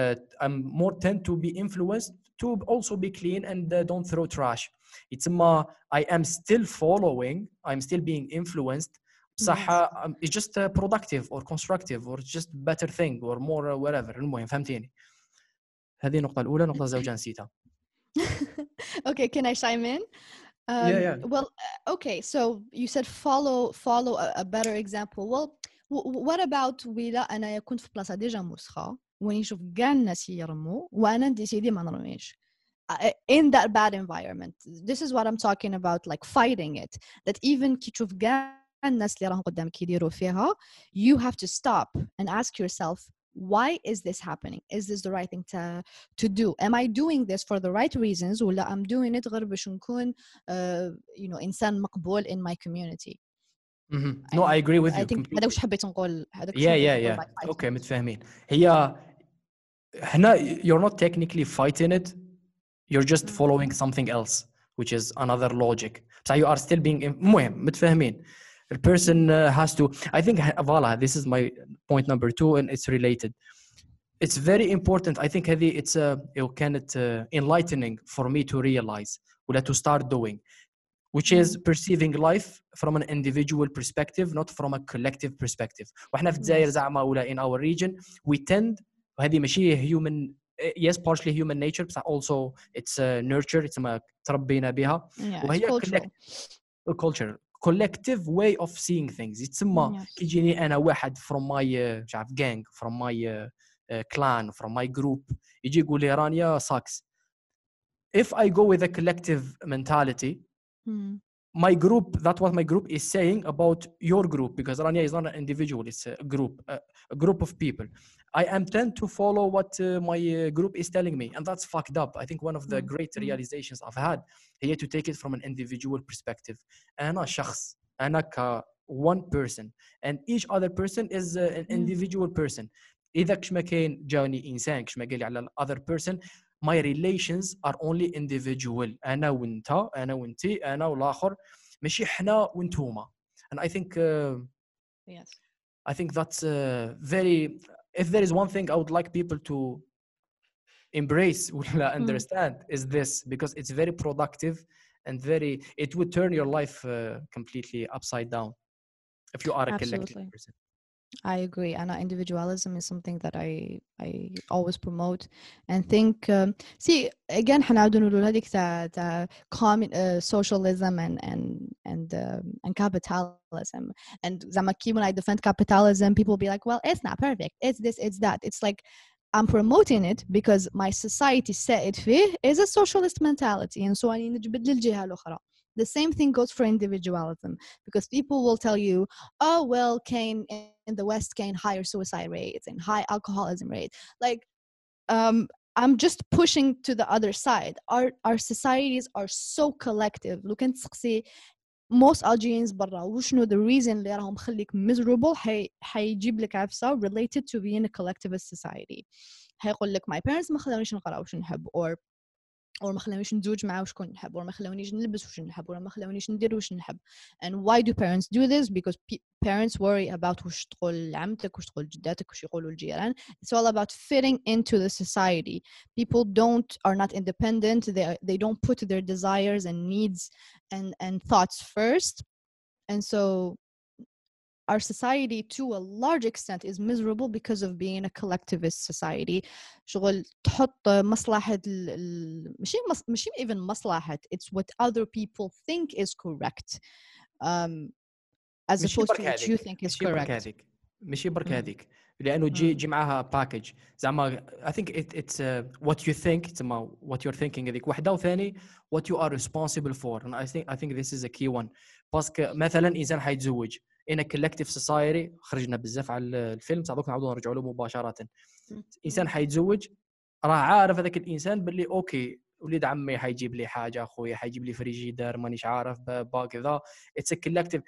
uh, I'm more tend to be influenced to also be clean and uh, don't throw trash it's ma I am still following I'm still being influenced صح Yes. uh, um, it's just uh, productive or constructive or just better thing or more uh, whatever المهم فهمتيني هذه النقطة الأولى النقطة الزوجة نسيتها okay, can I chime in? Um, yeah. Well, uh, okay. So you said follow follow a, a better example. Well, w- w- what about ولا أنا كنت في بلاصة ديجا مسخة وين نشوف كاع الناس يرموا وأنا ديسيدي ما نرميش. uh, in that bad environment this is what i'm talking about like fighting it that even كي تشوف كاع الناس اللي راهم قدامك يديروا فيها you have to stop and ask yourself why is this happening is this the right thing to to do am i doing this for the right reasons ولا i'm doing it غير باش نكون uh, you know انسان مقبول in my community مهم. no I agree with I you think completely. هذا وش حبيت نقول هذاك وش yeah حبيت yeah نقول yeah by fighting اوكي it. متفاهمين هي هنا you're not technically fighting it you're just Mm. following something else which is another logic so you are still being المهم متفاهمين the person uh, has to I think voila this is my point number two and it's related it's very important I think هذه it's uh, كانت uh, enlightening for me to realize ولا to start doing which is perceiving life from an individual perspective not from a collective perspective وإحنا في الجزائر Yes. زعما ولا in our region we tend وهذه ماشي human yes partially human nature but also it's uh, nurture it's ما تربينا بها yeah it's وهي cultural collect- culture collective way of seeing things يتسمى Yes. كيجيني انا واحد from my uh, مش عارف gang from my uh, uh, clan from my group يجي يقول لي رانيا sucks if I go with a collective mentality Hmm. my group that's what my group is saying about your group because Rania is not an individual it's a group a, a group of people I am tend to follow what uh, my uh, group is telling me and that's fucked up I think one of the Mm, great mm. realizations I've had هي to take it from an individual perspective أنا شخص أنا ك one person and each other person is uh, an Mm. individual person إذا كش ما كاين جاني إنسان كش ما قال لي على ال other person my relations are only individual أنا وأنت أنا وأنتي أنا والآخر ماشي حنا وانتوما and I think uh, yes I think that's uh, very if there is one thing I would like people to embrace ولا understand is this because it's very productive and very it would turn your life uh, completely upside down if you are a collective Absolutely. person I agree. And uh, individualism is something that I I always promote and think. Um, see, again, حنعاودوا نقولوا هذيك تاع تاع common uh, socialism and and and um, and capitalism. And زعما كي when I defend capitalism, people be like, "Well, it's not perfect. It's this. It's that." It's like I'm promoting it because my society set it فيه is a socialist mentality, and so I need نجبد للجهة الأخرى. The same thing goes for individualism because people will tell you, oh well Kane in the west Kane higher suicide rates and high alcoholism rate like um i'm just pushing to the other side our our societies are so collective look and see most Algerians برا وشنو the reason اللي راهم مخليك miserable حي حيجيب لك عفسة related to being a collectivist society حيقول لك my parents ما خلونيش نقرا وش نحب or or ما خلونيش نتزوج مع وشكون نحب or ما خلونيش نلبس وش نحب or ما خلونيش ندير وش نحب and why do parents do this because pe- parents worry about وش تقول عمتك وش تقول جداتك وش يقولوا الجيران it's all about fitting into the society people don't are not independent they are, they don't put their desires and needs and and thoughts first and so our society to a large extent is miserable because of being a collectivist society شغل تحط مصلحة ال- ال- ماشي مص- ماشي even مصلحة it's what other people think is correct um, as ماشي opposed to برك what you هذيك think is ماشي برك correct هذيك ماشي برك مم. هذيك لانه تجي مم. تجي معاها باكج زعما I think it, it's uh, what you think زعما what you're thinking هذيك وحده وثاني what you are responsible for and I think I think this is a key one باسكو مثلا انسان حيتزوج a collective society خرجنا بزاف على الفيلم صح دوك نعاودوا نرجعوا له مباشره انسان حيتزوج راه عارف هذاك الانسان باللي أوكي وليد عمي حيجيب لي حاجة اخويا حيجيب لي فريجيدار مانيش عارف بابا كذا it's a collective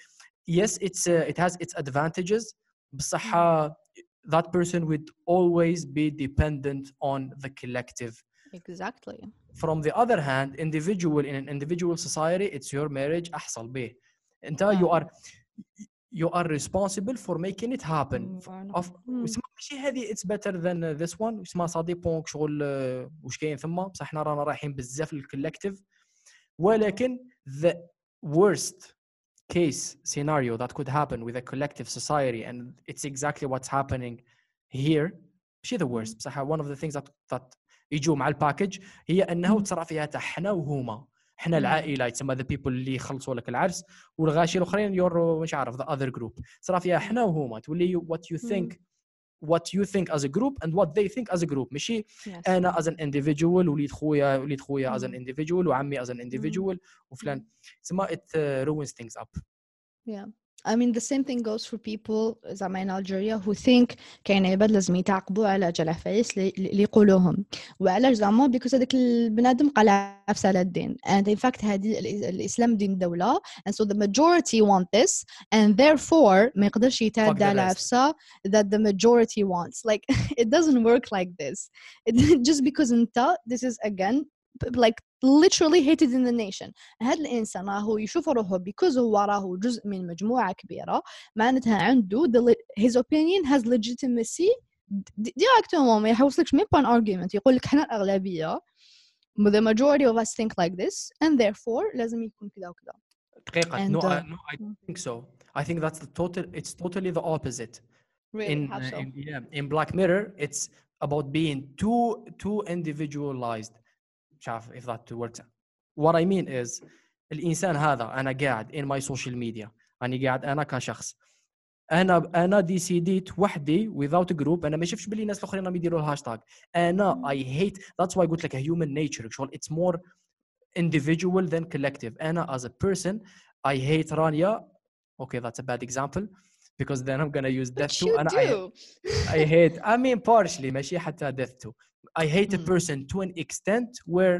yes it's uh, it has its advantages بصح uh, that person would always be dependent on the collective exactly from the other hand individual in an individual society it's your marriage احصل به انت you آه. are you are responsible for making it happen مم. of مم. واسمها ماشي هذه it's better than this one اسمها سا ديبون شغل آه، واش كاين ثم بصح حنا رانا رايحين بزاف للكولكتيف ولكن the worst case scenario that could happen with a collective society and it's exactly what's happening here ماشي the worst بصح one of the things that that يجوا مع الباكج هي انه مم. تصرى فيها تاع حنا وهما حنا. العائله يتسمى the people اللي يخلصوا لك العرس والغاشي الاخرين يور مش عارف the other group صرا فيها حنا وهما تولي you مم. think what you think as a group and what they think as a group ماشي Yes. أنا as an individual وليد خويا وليد خويا as an individual وعمي as an individual وفلان تسمى it uh, ruins things up Yeah. I mean, the same thing goes for people زعما in Algeria who think كاين عباد لازم يتعاقبوا على جال عفايس اللي اللي يقولوهم وعلاش زعما because هذاك البنادم قلع عفسه على الدين and in fact هذه ال- الإسلام دين دولة and so the majority want this and therefore ما يقدرش the يتعدى على rest. عفسه that the majority wants like it doesn't work like this it, just because انت this is again p- like literally hated in the nation هذا الانسان راهو يشوف روحه because هو راهو جزء من مجموعه كبيره معناتها عنده the, le- his opinion has legitimacy d- directement ما يحوسلكش ميم با argument يقول لك احنا الاغلبيه the majority of us think like this and therefore لازم يكون كذا وكذا دقيقة And, no, I, uh, no I mm. don't think so I think that's the total it's totally the opposite really in, how uh, so in yeah in Black Mirror it's about being too too individualized مش عارف if that works what I mean is الانسان هذا انا قاعد in my social media انا قاعد انا كشخص انا انا ديسيديت وحدي without a group انا ما شفتش باللي الناس الاخرين راهم يديروا الهاشتاج انا مم. I hate that's why قلت لك a human nature شغل it's more individual than collective انا as a person I hate رانيا okay that's a bad example because then I'm gonna use death but too you and I, do I hate I mean partially ماشي حتى death too I hate a Mm. person to an extent where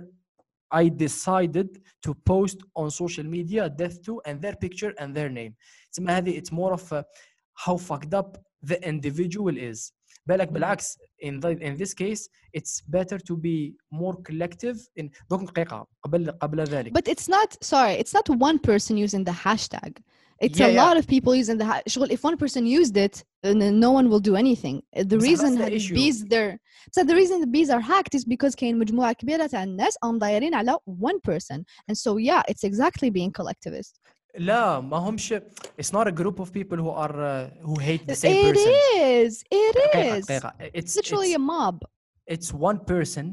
I decided to post on social media death to and their picture and their name تسمى هذه it's more of a, how fucked up the individual is بالك Mhm. بالعكس in the, in this case it's better to be more collective in دوك دقيقة قبل قبل ذلك But it's not sorry, it's not one person using the hashtag. It's Yeah, a yeah. lot of people using the hashtag. If one person used it, then no one will do anything. Uh, The بصح reason that's the هاد issue. bees there so the reason the bees are hacked is because كاين مجموعة كبيرة تاع الناس قام دايرين على one person. And so yeah, it's exactly being collectivist. لا ما همش it's not a group of people who are uh, who hate the same It person is. It دقيقة is. دقيقة it's Literally it's, a mob. it's one person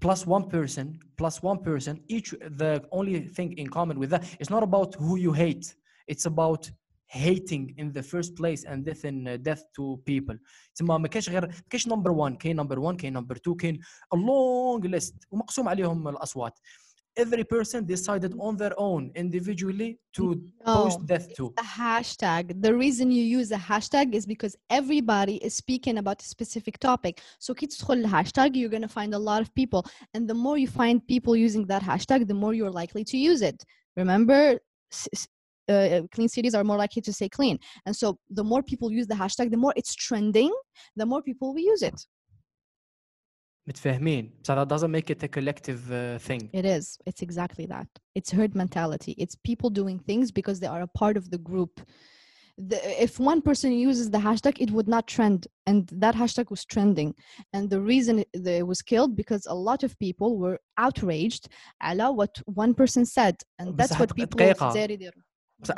plus one person plus one person each the only thing in common with that it's not about who you hate it's about hating in the first place and death in uh, death to people تسمى ما كاينش غير ما كاينش نمبر 1 كاين نمبر 1 كاين نمبر 2 كاين a long list ومقسوم عليهم الاصوات every person decided on their own individually to post No. death to a hashtag. The reason you use a hashtag is because everybody is speaking about a specific topic. So كي تدخل الهاشتاج you're going to find a lot of people and the more you find people using that hashtag the more you're likely to use it. Remember s- s- uh, clean cities are more likely to say clean. And so the more people use the hashtag the more it's trending, the more people will use it. متفاهمين so that doesn't make it a collective uh, thing It is. It's exactly that. It's herd mentality. It's people doing things because they are a part of the group. The, if one person uses the hashtag, it would not trend. And that hashtag was trending. And the reason it, that it was killed because a lot of people were outraged على what one person said. And that's بصح what دق- people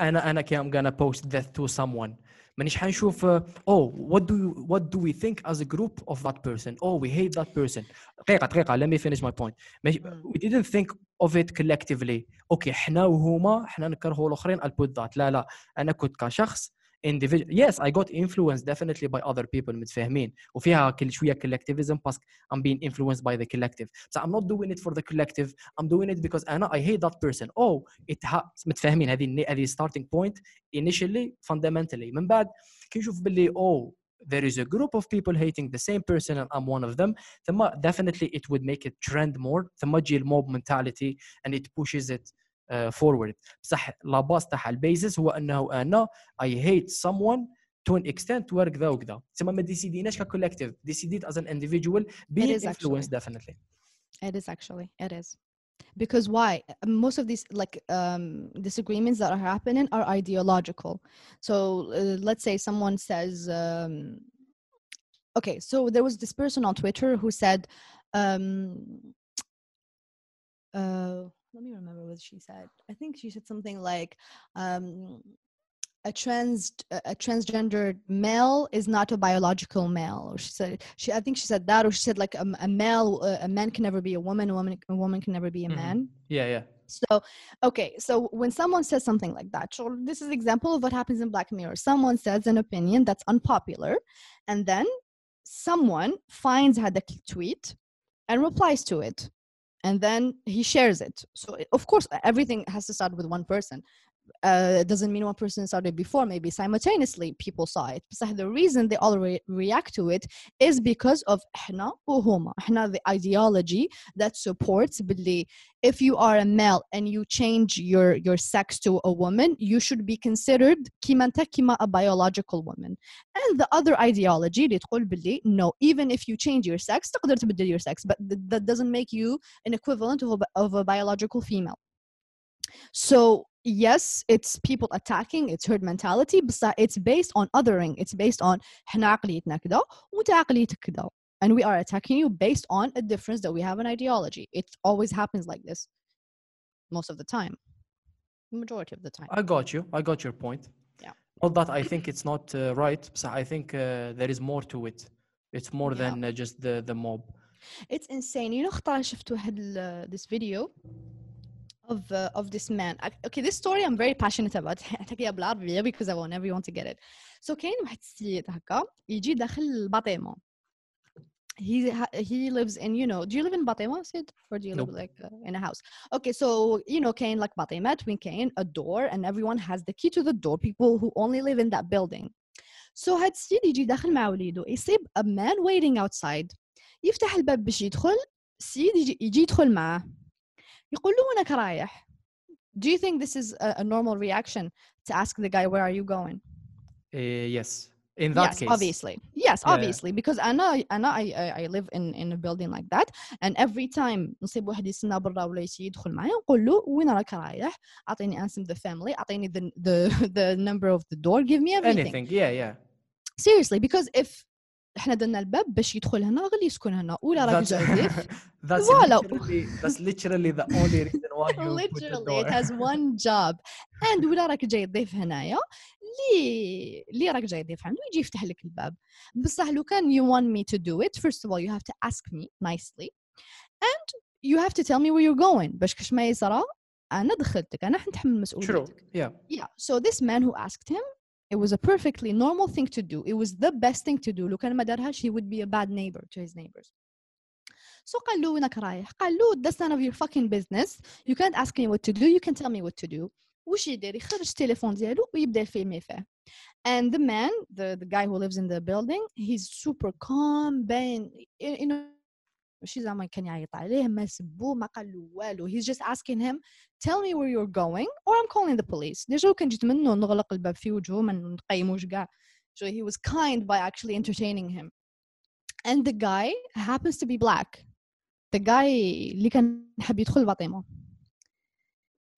أنا أنا كي ام غانا بوست ذات تو someone. مانيش حنشوف أو وات دو وات دو وي ثينك از ا جروب اوف ذات بيرسون أو وي هيت ذات بيرسون دقيقة دقيقة let مي فينيش ماي بوينت وي ديدنت ثينك اوف ات كولكتيفلي أوكي حنا وهما حنا نكرهوا الآخرين البوت ذات لا لا أنا كنت كشخص individual yes I got influenced definitely by other people متفاهمين وفيها كل شوية collectivism بس I'm being influenced by the collective so I'm not doing it for the collective I'm doing it because أنا I hate that person oh it ha متفاهمين هذه الن- هذه starting point initially fundamentally من بعد كي نشوف باللي oh there is a group of people hating the same person and I'm one of them ثم definitely it would make it trend more ثم تجي الموب mentality and it pushes it uh, forward بصح لا باس تاعها البيزس هو انه انا I hate someone to an extent وير كذا وكذا تسمى ما ديسيديناش ككولكتيف ديسيديت as an individual being is actually. influenced definitely It is actually. It is. Because why? Uh, Most of these like um, disagreements that are happening are ideological. So uh, let's say someone says, um, okay, so there was this person on Twitter who said, um, uh, let me remember what she said. I think she said something like, um, a trans a transgendered male is not a biological male or she said she i think she said that or she said like a, a male uh, a man can never be a woman a woman a woman can never be a Mhm. man yeah yeah So, okay, so when someone says something like that, so this is an example of what happens in Black Mirror. Someone says an opinion that's unpopular, and then someone finds had the tweet and replies to it. And then he shares it. So, of course, everything has to start with one person uh, it doesn't mean one person saw it before maybe simultaneously people saw it but the reason they all re- react to it is because of احنا وهما احنا the ideology that supports باللي if you are a male and you change your your sex to a woman you should be considered كيما انت كيما a biological woman and the other ideology اللي تقول باللي no even if you change your sex تقدر تبدل your sex but th- that doesn't make you an equivalent of a, of a biological female so yes it's people attacking it's herd mentality but it's based on othering it's based on احنا عقليتنا كده وانت عقليتك كده and we are attacking you based on a difference that we have an ideology it always happens like this most of the time majority of the time I got you. I got your point. Yeah. Not that I think it's not uh, right, but I think uh, there is more to it. It's more Yeah. than uh, just the the mob. it's insane you know اختار شفت واحد ال- this video of uh, of this man Ac- okay this story I'm very passionate about احكيها بالعربية because I want everyone to get it so كاين واحد السيد هكا يجي داخل الباطيمة he ha- he lives in you know do you live in Batima Sid or do you live Nope. like uh, in a house okay so you know كاين like Batima twin كاين a door and everyone has the key to the door people who only live in that building so هاد السيد يجي داخل مع وليده يصيب a man waiting outside يفتح الباب باش يدخل السيد يجي, يجي يدخل معاه يقول له وينك رايح do you think this is a, a normal reaction to ask the guy where are you going Uh, yes. In that yes case. obviously yes Yeah. obviously because انا انا I, I, I live in in a building like that and every time نصيب واحد يستنى برا ولا يجي يدخل معي نقول له وين راك رايح اعطيني answer the family اعطيني the, the the number of the door give me everything Anything. Yeah, yeah. seriously because if إحنا درنا الباب باش يدخل هنا غير يسكن هنا. ولا راه يزعف فوالا بس ليترالي ذا اونلي ريزن واي يو ليترالي ات هاز وان جوب اند ولا راك جاي تضيف هنايا لي لي راك جاي تضيف عنده يجي يفتح لك الباب. بصح لو كان يو وان مي تو دو ات فيرست اوف اول يو هاف تو اسك مي نايسلي اند يو هاف تو تيل مي وير يو جوين باش كاش ما يصرى أنا دخلتك أنا حنتحمل مسؤوليتك. ترو يا يا سو ذيس مان هو اسكت هيم it was a perfectly normal thing to do it was the best thing to do لو كان ما دارهاش he would be a bad neighbor to his neighbors so قال له وينك رايح قال له that's none of your fucking business you can't ask me what to do you can tell me what to do وش يدير يخرج التليفون ديالو ويبدا يفيلمي فيه and the man the, the guy who lives in the building he's super calm باين you know ماشي زعما كان يعيط عليه ما سبوه ما قال له والو he's just asking him tell me where you're going or I'm calling the police ديجا لو كان جيت منه نغلق الباب في وجهه ما نقيموش كاع so he was kind by actually entertaining him and the guy happens to be black the guy اللي كان حاب يدخل فاطمه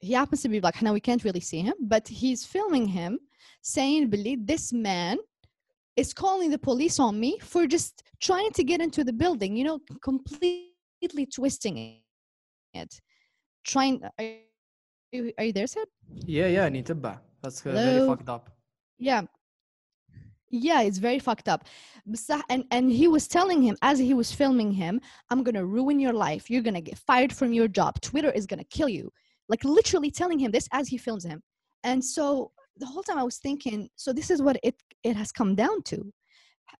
he happens to be black now we can't really see him but he's filming him saying believe this man is calling the police on me for just trying to get into the building, you know, completely twisting it. Trying, are you, are you there, Seb? Yeah, yeah, I need to buy. That's very fucked up. Yeah. Yeah, it's very fucked up. And, and he was telling him as he was filming him, I'm going to ruin your life. You're going to get fired from your job. Twitter is going to kill you. Like literally telling him this as he films him. And so the whole time i was thinking so this is what it it has come down to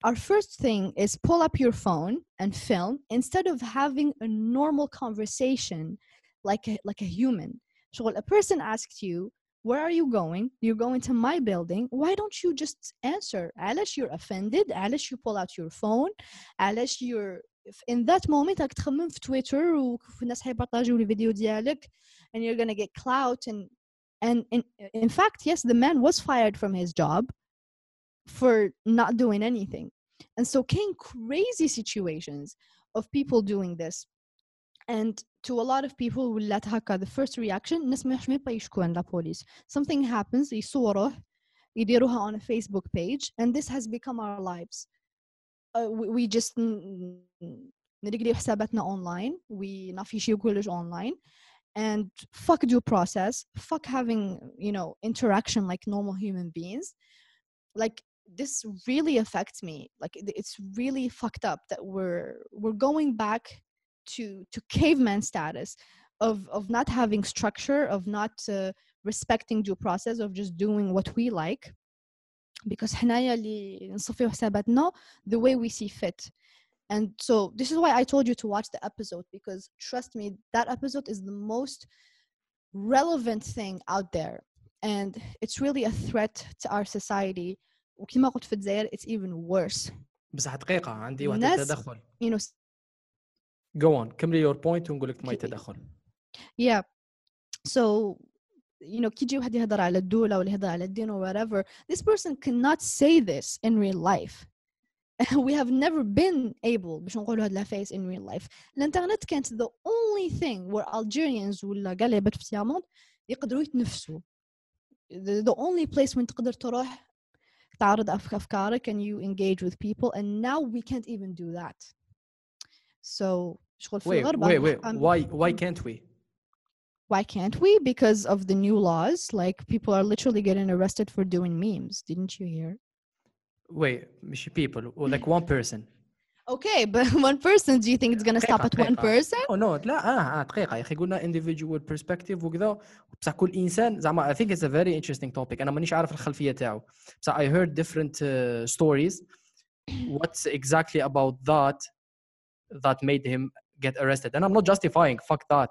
our first thing is pull up your phone and film instead of having a normal conversation like a, like a human so when a person asks you where are you going you're going to my building why don't you just answer علاش you're offended علاش you pull out your phone علاش you're if in that moment راك تخمم في تويتر والناس حيبارطاجيو الفيديو ديالك and you're gonna get clout and and in, in fact yes the man was fired from his job for not doing anything and so came crazy situations of people doing this and to a lot of people ولات هكا the first reaction الناس ما يحشموا يشكوا عند police something happens يصوروه يديروها on a Facebook page and this has become our lives uh, we, we just ن- ن- نرقليو حساباتنا online we نافيشيو كلش online and fuck due process fuck having you know interaction like normal human beings like this really affects me like it- it's really fucked up that we're we're going back to to caveman status of of not having structure of not uh, respecting due process of just doing what we like because حنايا اللي نصفيو حساباتنا the way we see fit and so this is why I told you to watch the episode because trust me that episode is the most relevant thing out there and it's really a threat to our society وكما قلت في الجزائر it's even worse بصح دقيقه عندي واحد الناس- التدخل you know جو on كملي يور بوينت ونقول لك ماي كي- تدخل yeah so you know كي يجي واحد يهضر على الدولة ولا يهضر على الدين or whatever this person cannot say this in real life we have never been able باش نقولوا هاد العفايس in real life الانترنت كانت the only thing where Algerians ولا كاع اللي عباد في تيامون يقدروا يتنفسوا the, the only place وين تقدر تروح تعرض أف- أفكارك and you engage with people and now we can't even do that so شغل في wait الغربة wait wait um, why why can't we why can't we? Because of the new laws. Like people are literally getting arrested for doing memes. Didn't you hear? wait مش people or like one person Okay, but one person, do you think it's gonna stop دقيقة- at one دقيقة. person? oh no لا اه اه دقيقه يا اخي قلنا individual perspective وكذا بصح كل انسان زعما I think it's a very interesting topic انا مانيش عارف الخلفيه تاعو بصح I heard different uh, stories what's exactly about that that made him get arrested and I'm not justifying fuck that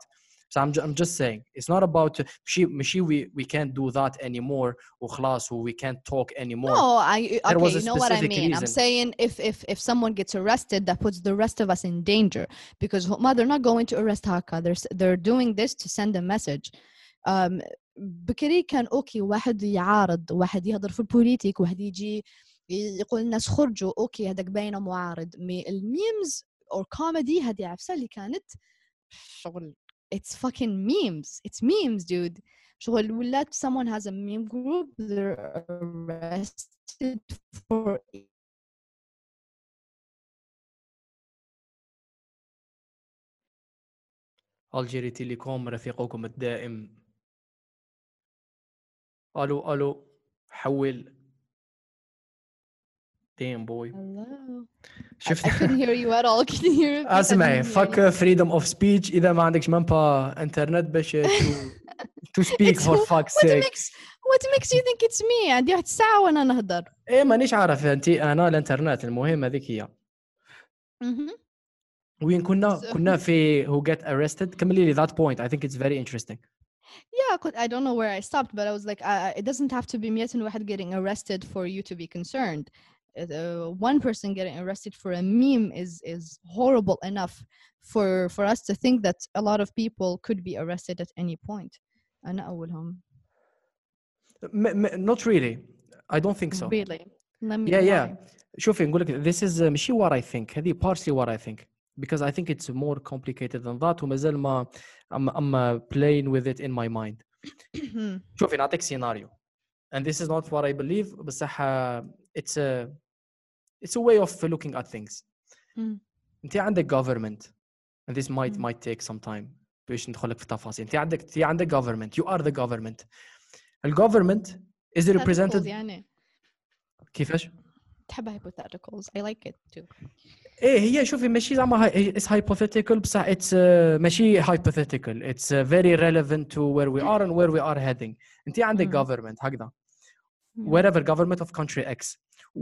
so I'm, ju- I'm just saying it's not about مشي مشي we we can't do that anymore وخلاص و we can't talk anymore No, I There was okay. a You know what I specific mean. I'm reason. saying if if if someone gets arrested, that puts the rest of us in danger because huma, they're not going to arrest Haka. They're s- they're doing this to send a message. Um, بكري كان اوكي واحد يعارض واحد يهضر في البوليتيك واحد يجي يقول الناس خرجوا اوكي هذاك باينه معارض مي الميمز او كوميدي هذه عفسه اللي كانت شغل it's fucking memes it's memes dude شغل ولات someone has a meme group they're arrested for الجيري تيليكوم رفيقكم الدائم الو الو حول damn boy hello I, شفت I couldn't hear you at all can you hear me اسمعي فك فريدم اوف سبيتش اذا ما عندكش مامبا انترنت باش تو سبيك It's فور who- فاك what سيك makes what makes you think it's me عندي واحد الساعة وانا نهضر ايه مانيش عارف انت انا الانترنت المهم هذيك هي Mhm. وين كنا So- كنا في who get arrested كملي لي that point I think it's very interesting Yeah, كنت- I don't know where I stopped, but I was like, uh, it doesn't have to be مئة واحد getting arrested for you to be concerned. Uh, one person getting arrested for a meme is is horrible enough for for us to think that a lot of people could be arrested at any point. أنا أولهم. M- m- not really I don't think so Really? Let me. Yeah, why? yeah. شوفي نقول لك this is uh, ماشي what I think هذه partially what I think because I think it's more complicated than that ومازال ما I'm, I'm uh, playing with it in my mind شوفي نعطيك سيناريو and this is not what I believe بصح uh, it's a it's a way of looking at things مم. انت عندك government and this might مم. might take some time باش ندخل لك في التفاصيل انت عندك انت عندك government you are the government ال government is Hypotheticals represented يعني. كيفاش؟ تحب hypotheticals. I like it too. ايه هي شوفي ماشي زعما اتس hypothetical بصح اتس ماشي hypothetical اتس very relevant to where we are and where we are heading انت عندك مم. government هكذا Mm. wherever government of country X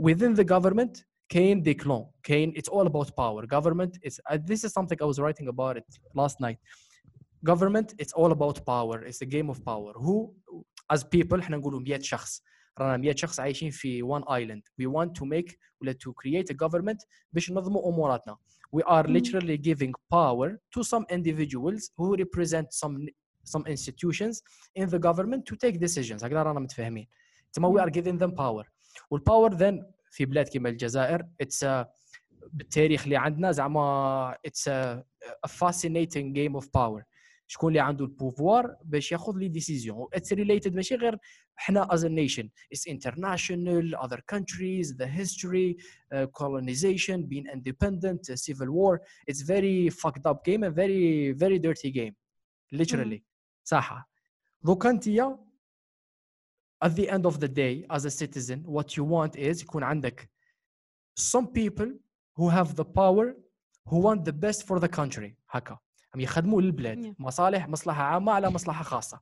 within the government كاين دي كلون كاين it's all about power government is uh, this is something I was writing about it last night government it's all about power it's a game of power who as people احنا نقولوا 100 شخص رانا 100 شخص عايشين في one island we want to make ولا to create a government باش ننظموا اموراتنا we are مم. literally giving power to some individuals who represent some some institutions in the government to take decisions هكذا رانا متفاهمين تما we مم. are giving them power والباور then في بلاد كيما الجزائر. اتس بالتاريخ اللي عندنا زعما اتس ا فاسينيتينغ جيم اوف باور شكون اللي عنده البوفوار باش ياخذ لي ديسيزيون اتس ريليتد ماشي غير حنا از ا نيشن اتس انترناشونال اذر كونتريز ذا هيستوري كولونيزيشن بين اندبندنت سيفل وور اتس فيري فاكد اب جيم اند فيري فيري ديرتي جيم ليترالي صح. دوكا انت at the end of the day as a citizen what you want is يكون عندك some people who have the power who want the best for the country هكا هم يخدموا للبلاد Yeah. مصالح مصلحه عامه على مصلحه خاصه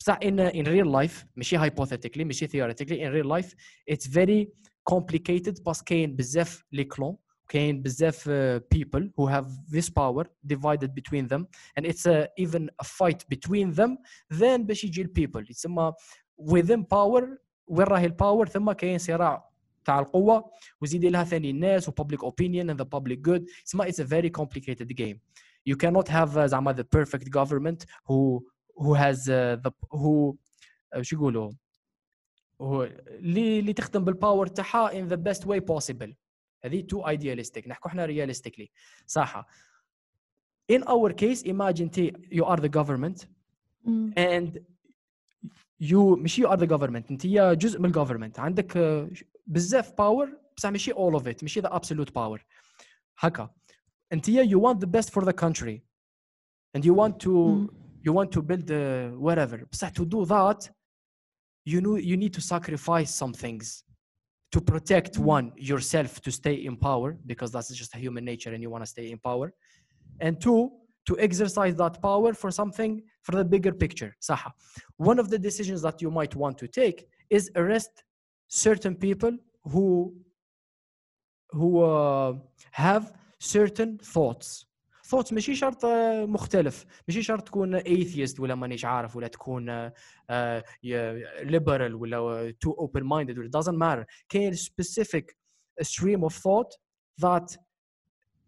بصح in in real life ماشي hypothetically ماشي theoretically in real life it's very complicated بس كاين بزاف لي كلون كاين بزاف uh, people who have this power divided between them and it's uh, even a fight between them then باش يجي البيبل يتسمى within power وين راهي الباور ثم كاين صراع تاع القوه وزيدي لها ثاني الناس و public opinion and the public good تسمى it's a very complicated game you cannot have uh, زعما the perfect government who who has uh, the who uh, شو يقولوا هو اللي اللي تخدم بالباور تاعها in the best way possible هذه too idealistic نحكوا احنا realistically صح in our case imagine تي you are the government Mm. and you ماشي you are the government انت هي جزء من الجوفرمنت عندك آه، بزاف باور بصح ماشي all of it ماشي the absolute power هكا انت هي you want the best for the country and you want to Mm. you want to build uh, whatever بصح to do that you know you need to sacrifice some things to protect Mm. one yourself to stay in power because that's just a human nature and you want to stay in power and two to exercise that power for something for the bigger picture صح one of the decisions that you might want to take is arrest certain people who who uh, have certain thoughts thoughts ماشي شرط آه، مختلف ماشي شرط تكون atheist ولا مانيش عارف ولا تكون آه، آه، ي- liberal ولا آه، too open minded it doesn't matter كاين specific stream of thought that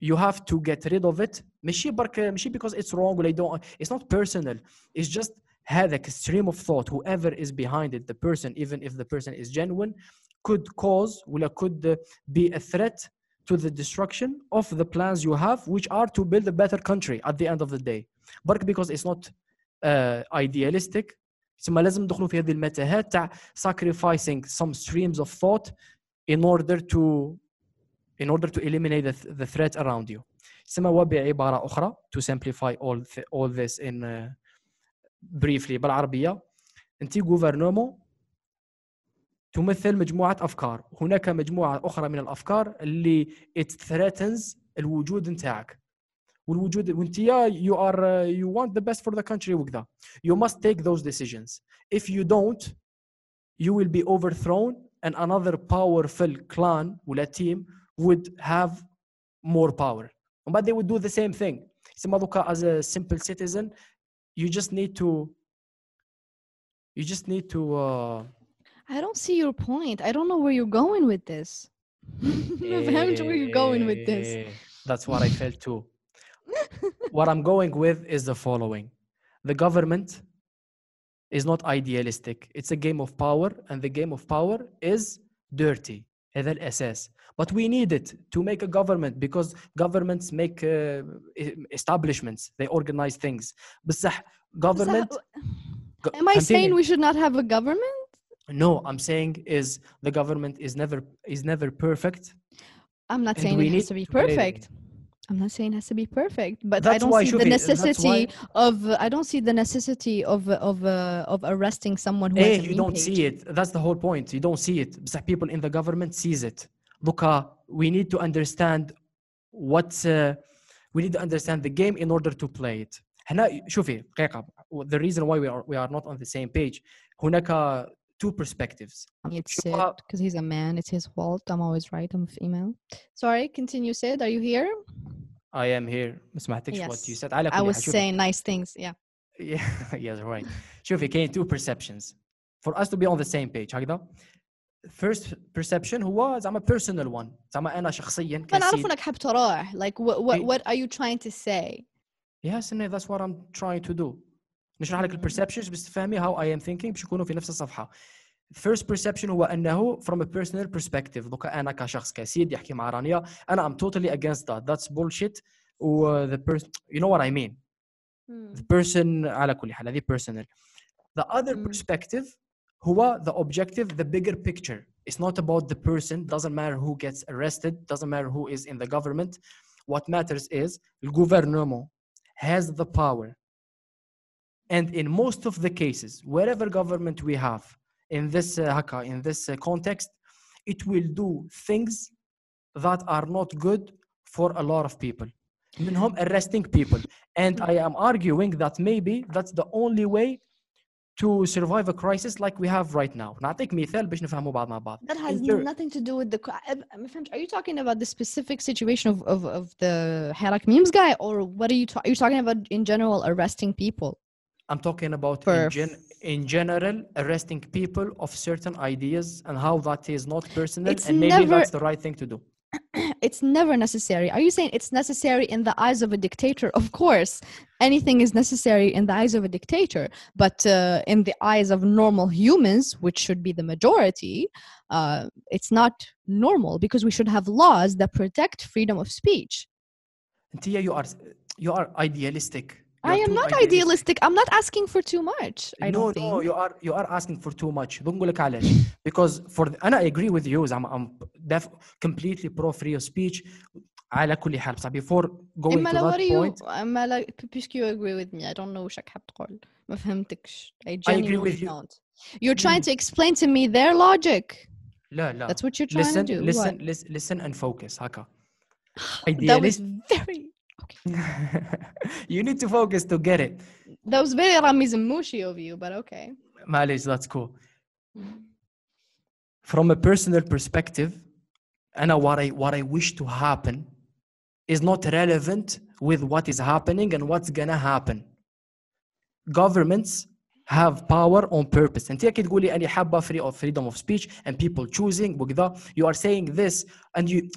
you have to get rid of it ماشي برك ماشي because it's wrong ولا you don't it's not personal it's just هذاك stream of thought whoever is behind it the person even if the person is genuine could cause ولا could be a threat to the destruction of the plans you have which are to build a better country at the end of the day برك because it's not uh, idealistic ثم لازم ندخلوا في هذه المتاهات تاع sacrificing some streams of thought in order to in order to eliminate the, th- the threat around you ثم وبعبارة أخرى to simplify all th- all this in uh, briefly بالعربية أنت gouvernement تمثل مجموعة أفكار هناك مجموعة أخرى من الأفكار اللي it threatens الوجود نتاعك والوجود وانت يا you are uh, you want the best for the country وكذا you must take those decisions if you don't you will be overthrown and another powerful clan ولا team would have more power but they would do the same thing يسمى دوكا as a simple citizen you just need to you just need to uh, I don't see your point. I don't know where you're going with this. ما فهمت where you're going with this. Eh, That's what I felt too. what I'm going with is the following the government is not idealistic, it's a game of power, and the game of power is dirty. هذا الأساس. But we need it to make a government because governments make uh, e- establishments, they organize things. بصح government. go- Am I saying continue. we should not have a government? No, I'm saying is the government is never is never perfect. I'm not And saying we it has need to be to create it. perfect. I'm not saying it has to be perfect, but I That's don't why, see the Shufi, that's necessity why- of I don't see the necessity of of uh, of arresting someone who Eh, has a you meme don't page. see it. That's the whole point. You don't see it. بصح people in the government sees it. دوكا we need to understand what's uh, we need to understand the game in order to play it. هنا شوفي دقيقة the reason why we are we are not on the same page هناك two perspectives. It's شوف Sid ها- because he's a man. It's his fault. I'm always right. I'm a female. Sorry. Continue, Sid. Are you here? I am here. ما سمعتكش what you Yes. said. على I كل was حال شوفي. saying nice things. Yeah. Yeah, yes, right. شوفي كاين two perceptions. For us to be on the same page هكذا. First perception هو زعما personal one. زعما أنا شخصيا فأنا أعرف كسيد. إنك حاب تراح. Like what what إيه. what are you trying to say? Yes, and that's what I'm trying to do. نشرح لك مم. البرسبشنز باش تفهمي how I am thinking باش يكونوا في نفس الصفحة. First perception هو أنه from a personal perspective دوكا أنا كشخص كسيد يحكي مع رانيا أنا I'm totally against that. That's bullshit. و the person you know what I mean. The person على كل حال هذه personal. The other مم. perspective هو the objective, the bigger picture. It's not about the person. Doesn't matter who gets arrested. Doesn't matter who is in the government. What matters is the gouvernement has the power. And in most of the cases, wherever government we have in this uh, haka, in this uh, context, it will do things that are not good for a lot of people. منهم arresting people and I am arguing that maybe that's the only way to survive a crisis like we have right now نعطيك مثال باش نفهموا بعض مع بعض That has Inter- nothing to do with the. cri- uh, ما فهمتش. Are you talking about the specific situation of, of, of the Harak memes guy, or what are you? Ta- are you talking about in general arresting people? I'm talking about in, Perf. gen- in general arresting people of certain ideas and how that is not personal It's and maybe never- that's the right thing to do It's never necessary. Are you saying it's necessary in the eyes of a dictator? Of course, anything is necessary in the eyes of a dictator, but uh, in the eyes of normal humans, which should be the majority, uh, it's not normal because we should have laws that protect freedom of speech. Tia, you are you are idealistic I are am too not idealistic. I'm not asking for too much. I no don't no think. you are you are asking for too much نقول لك علاش because for the, انا I agree with you I'm, I'm def, completely pro free of speech على كل حال بصح before going إما to لو that what do you point إما لا puisque you agree with me I don't know وش راك حاب تقول ما فهمتكش I I agree genuinely with you. don't You're trying to explain to me their logic لا لا That's what you're trying listen to do listen What? listen listen and focus هكا That was idealist very you need to focus to get it That was very Ramiz Mouchi of you but okay معلش that's cool from a personal perspective أنا what I what I wish to happen is not relevant with what is happening and what's gonna happen governments have power on purpose انت كي تقولي اني حابه free of freedom of speech and people choosing وكذا you are saying this and you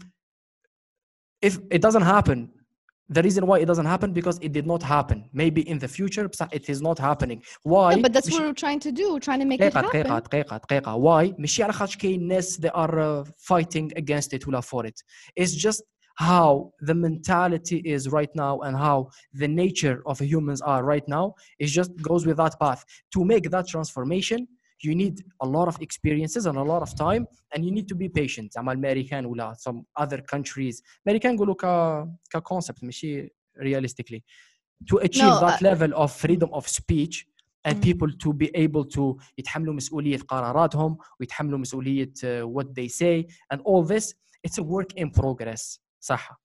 if it doesn't happen the reason why it doesn't happen because it did not happen maybe in the future بصح it is not happening why Yeah, but that's مش- what we're trying to do we're trying to make it دقيقة دقيقة happen دقيقة دقيقة why ماشي على خاطر كاين ناس they are uh, fighting against it ولا for it it's just how the mentality is right now and how the nature of humans are right now it just goes with that path to make that transformation you need a lot of experiences and a lot of time and you need to be patient زعما الامريكان ولا some other countries الامريكان نقولوا ك كconcept ماشي realistically to achieve No, that level of freedom of speech and Mm. people to be able to يتحملوا مسؤولية قراراتهم ويتحملوا مسؤولية uh, what they say and all this it's a work in progress صح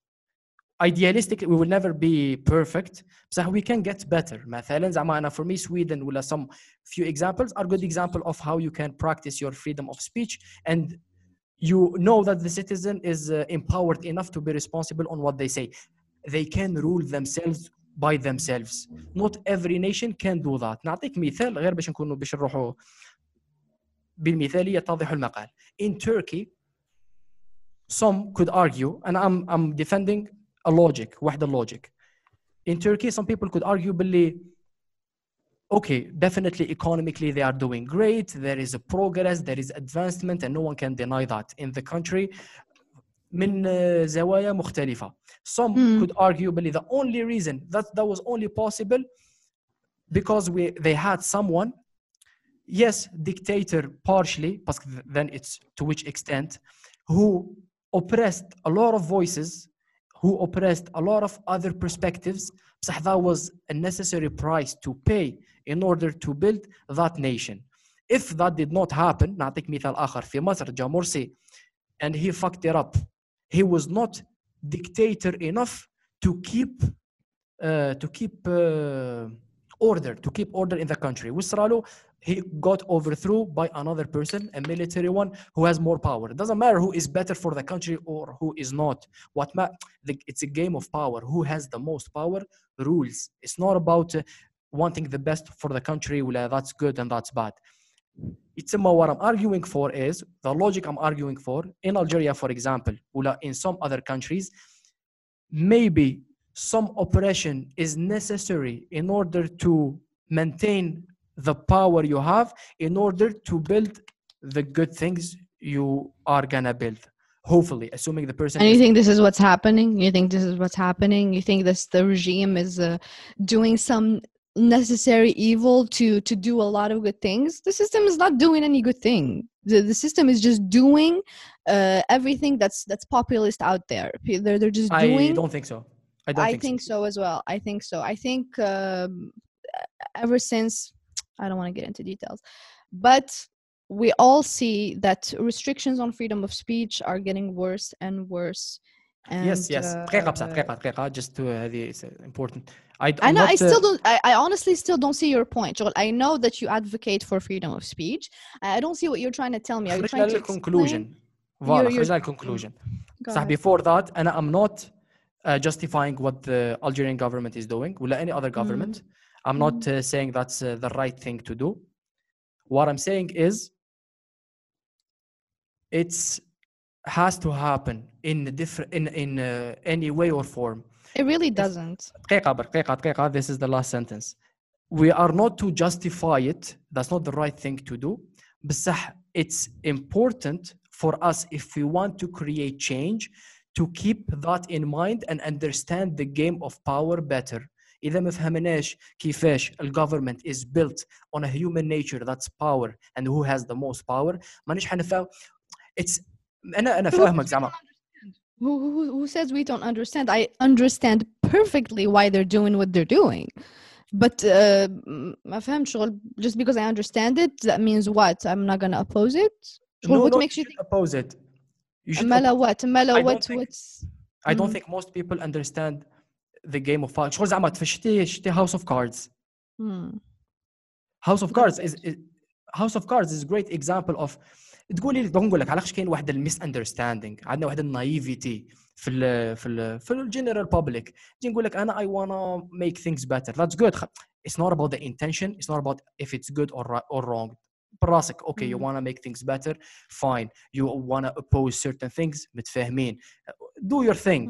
idealistic we will never be perfect بصح we can get better مثلا زعما أنا for me Sweden ولا some few examples are good example of how you can practice your freedom of speech and you know that the citizen is uh, empowered enough to be responsible on what they say they can rule themselves by themselves not every nation can do that نعطيك مثال غير باش نكونوا باش نروحوا بالمثالية يتضح المقال in Turkey some could argue and I'm I'm defending a logic واحدة logic in Turkey some people could argue باللي okay definitely economically they are doing great there is a progress there is advancement and no one can deny that in the country من uh, زوايا مختلفة some Hmm. could argue باللي the only reason that that was only possible because we they had someone yes dictator partially but then it's to which extent who oppressed a lot of voices who oppressed a lot of other perspectives بصح that was a necessary price to pay in order to build that nation if that did not happen نعطيك مثال آخر في مصر جا مرسي and he fucked it up he was not dictator enough to keep uh, to keep uh, order to keep order in the country وصرالو he got overthrown by another person, a military one, who has more power. It doesn't matter who is better for the country or who is not. What ma- the, it's a game of power. Who has the most power rules. It's not about uh, wanting the best for the country. Well, that's good and that's bad. It's what I'm arguing for is the logic I'm arguing for in Algeria, for example, in some other countries, maybe some oppression is necessary in order to maintain the power you have in order to build the good things you are gonna build. Hopefully, assuming the person and you think this is what's happening you think this is what's happening you think this the regime is uh, doing some necessary evil to to do a lot of good things the system is not doing any good thing the, the system is just doing uh, everything that's that's populist out there they're, they're just doing I don't think so. I don't I think, think so. so as well. I think so. I think um, ever since I don't want to get into details, but we all see that restrictions on freedom of speech are getting worse and worse yes and, yes uh, دقيقة بصح دقيقة دقيقة just to هذه it's important I I I'm know. I not, uh, still don't. I, I honestly still don't see your point. شغل, I know that you advocate for freedom of speech. I don't see what you're trying to tell me. Are you خرجنا trying to للconclusion explain? فوالا you're- خرجنا للconclusion Go صح ahead. before that أنا I'm not uh, justifying what the Algerian government is doing ولا any other government I'm not uh, saying that's uh, the right thing to do what I'm saying is it's has to happen in a different in in uh, any way or form It really doesn't. دقيقة برك دقيقة دقيقة this is the last sentence we are not to justify it that's not the right thing to do بصح it's important for us if we want to create change to keep that in mind and understand the game of power better إذا ما فهمناش كيفاش ال government is built on a human nature that's power and who has the most power مانيش حنفهم it's أنا أنا فاهمك زعما Who, who, who says we don't understand? I understand perfectly why they're doing what they're doing. But uh, م- ما فهمت شغل just because I understand it that means what? I'm not gonna oppose it? شغل no, what no, makes you should think oppose it you should مالا what? مالا I don't what? think- What's I don't Mm. think most people understand the game of power شغل زعما شتي شتي House of Cards hmm. House of That's Cards is, is House of Cards is a great example of تقولي لي بنقول لك علاش كاين واحد الميس اندرستاندينج عندنا واحد النايفيتي في ال في ال في الجنرال بابليك نجي نقول لك انا I wanna make things better that's good خ- it's not about the intention it's not about if it's good or ri- or wrong براسك okay you Mm. wanna make things better fine you wanna oppose certain things متفاهمين do your thing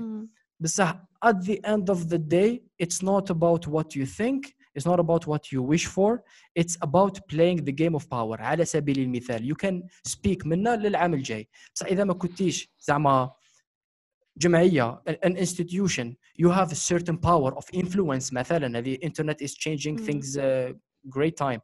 Hmm. بصح at the end of the day it's not about what you think it's not about what you wish for it's about playing the game of power على سبيل المثال you can speak منا للعام الجاي بصح اذا ما كنتيش زعما جمعيه an an institution you have a certain power of influence مثلا هذه internet is changing Mm. things uh, great time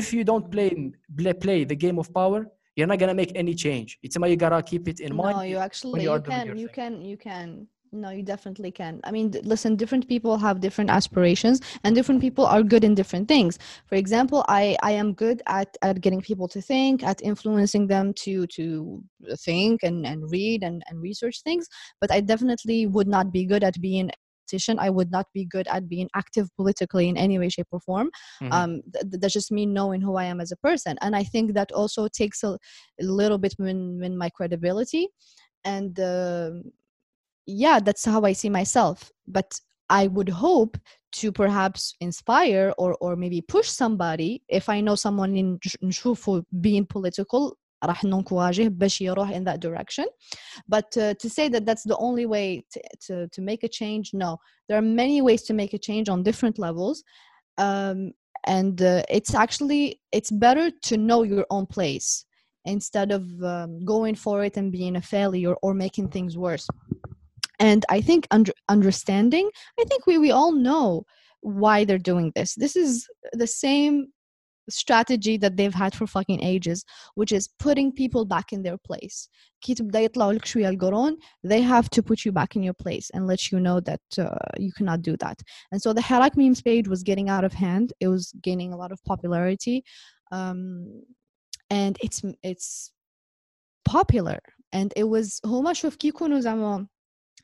if you don't play play, play the game of power you're not gonna make any change it's you gotta keep it in mind no you actually you you, are doing can your you thing. can you can no you definitely can. I mean d- listen different people have different aspirations and different people are good in different things. For example i i am good at at getting people to think at influencing them to to think and and read and, and research things but i definitely would not be good at being a politician. I would not be good at being active politically in any way shape or form. Mhm. um th- th- that's just me knowing who i am as a person and i think that also takes a, a little bit in, in my credibility and um yeah that's how i see myself but i would hope to perhaps inspire or or maybe push somebody if i know someone in نشوفه being political راح ننكوراجيه باش يروح in that direction but uh, to say that that's the only way to, to, to make a change no there are many ways to make a change on different levels um, and uh, it's actually it's better to know your own place instead of um, going for it and being a failure or making things worse and i think under, understanding i think we, we all know why they're doing this this is the same strategy that they've had for fucking ages which is putting people back in their place كي تبدا يطلعوا لك شويه القرون they have to put you back in your place and let you know that uh, you cannot do that and so the Harak memes page was getting out of hand it was gaining a lot of popularity um, and it's it's popular and it was هما شوف كي يكونوا زعما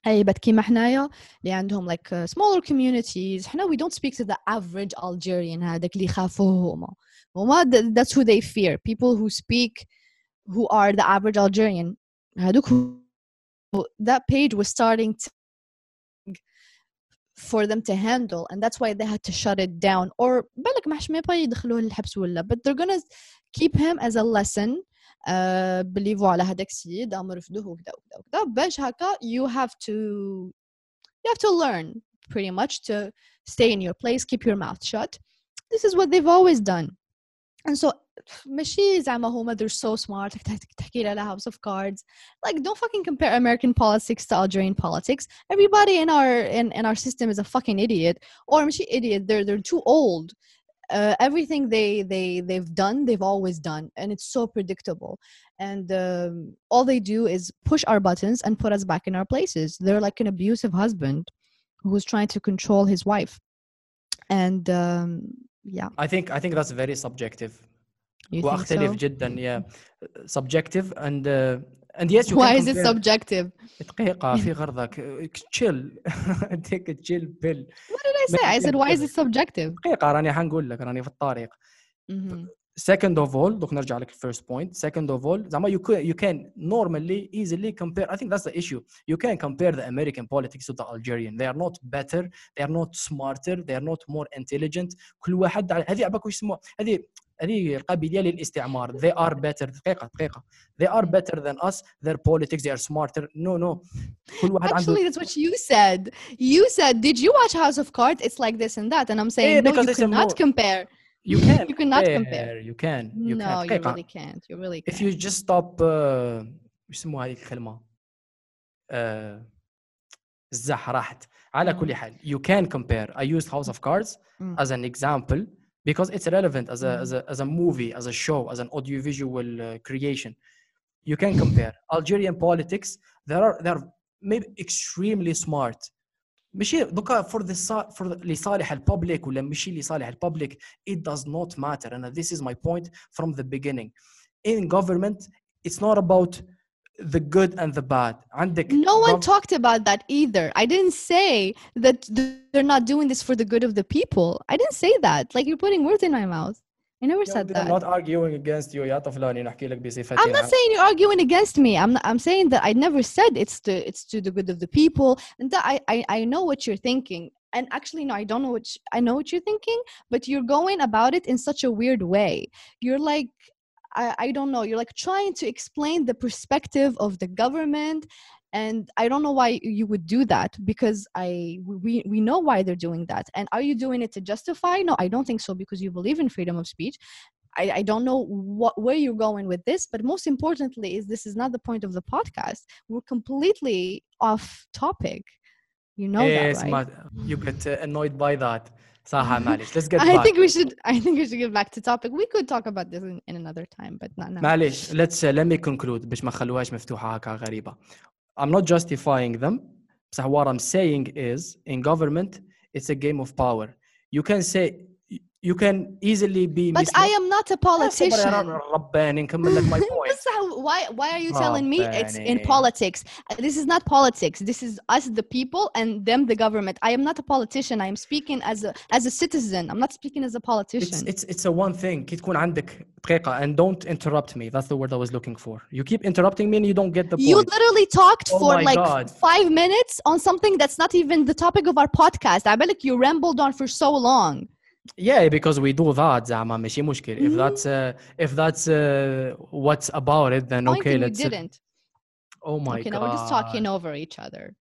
عيبت كيما حنايا اللي عندهم like uh, smaller communities حنا we don't speak to the average Algerian هذاك اللي يخافوه هما هما th- that's who they fear people who speak who are the average Algerian هذوك هو- that page was starting to for them to handle and that's why they had to shut it down or بالك ما حش ما يبغى يدخلوه للحبس ولا but they're gonna keep him as a lesson uh, بليفو على هذاك السيد قام رفدوه وكذا وكذا وكذا باش هكا you have to you have to learn pretty much to stay in your place keep your mouth shut this is what they've always done and so ماشي زعما هما they're so smart تك- تك- تحكي لها house of cards like don't fucking compare American politics to Algerian politics everybody in our in, in our system is a fucking idiot or ماشي idiot they're they're too old uh, everything they they they've done they've always done and it's so predictable and um, all they do is push our buttons and put us back in our places they're like an abusive husband who's trying to control his wife and um, yeah I think I think that's very subjective you think واختلف so جدا yeah subjective and uh, and yes you Why can is it compare- subjective? دقيقة في غرضك تشيل take a chill pill What did I say? I said, why is it subjective? دقيقة راني حنقول لك راني في الطريق Mhm. second of all دوك نرجع لك first point second of all زعما you can you can normally easily compare I think that's the issue you can compare the American politics to the Algerian they are not better they are not smarter they are not more intelligent كل واحد على- هذه عباك واش يسموها هذه هذه القابليه للاستعمار they are better دقيقة دقيقة they are better than us their politics they are smarter no no كل واحد عنده Actually, that's what you said. You said, did you watch House of Cards? It's like this and that. And I'm saying, no, because you it's a cannot more- compare. you can You cannot compare. you can you no, can you دقيقة really can't. You really if can't. you just stop uh, وش يسموها هذيك الكلمه uh, الزح راحت على Mm. كل حال you can compare I used House of Cards Mm. as an example because it's relevant as a, Mm. as a as a movie as a show as an audiovisual uh, creation you can compare Algerian politics there are they are maybe extremely smart ماشي دوكا for the sa- for the لصالح الببليك ولا ماشي لصالح الببليك it does not matter and this is my point from the beginning in government it's not about the good and the bad عندك No one gov- talked about that either. I didn't say that th- they're not doing this for the good of the people. I didn't say that. Like you're putting words in my mouth. I never Yeah, said I'm that. not arguing against you يا طفلاني نحكي لك بصفتي I'm not عام. saying you're arguing against me. I'm not, I'm saying that I never said it's to it's to the good of the people, and that I I, I know what you're thinking. And actually, no, I don't know what sh- I know what you're thinking, but you're going about it in such a weird way. You're like. I, I don't know you're like trying to explain the perspective of the government and i don't know why you would do that because i we, we know why they're doing that and are you doing it to justify no i don't think so because you believe in freedom of speech I, I, don't know what where you're going with this, but most importantly is this is not the point of the podcast. We're completely off topic. You know yes, that, right? Yes, you get uh, annoyed by that. صح معلش let's get I back think we should I think we should get back to topic. We could talk about this in, in another time, but not now. معلش let's uh, let me conclude باش ما نخلوهاش مفتوحة هكا غريبة I'm not justifying them بصح what I'm saying is in government it's a game of power you can say you can easily be But I am not a politician. رباني نكمل لك my point That's how, why why are you telling me it's in Rabbani. politics? Uh, This is not politics. This is us the people and them the government. I am not a politician. I am speaking as a as a citizen. I'm not speaking as a it's politician. it's it's a one thing كي تكون عندك دقيقة and don't interrupt me that's the word I was looking for you keep interrupting me and you don't get the You point literally talked Oh for my like God. five minutes on something that's not even the topic of our podcast. I bet like you rambled on for so long. Yeah, because we do that زعما ماشي مشكل. If that's uh, if that's uh, what's about it, then Point okay, and you let's. uh, didn't. Oh my okay, god. now we're just talking over each other.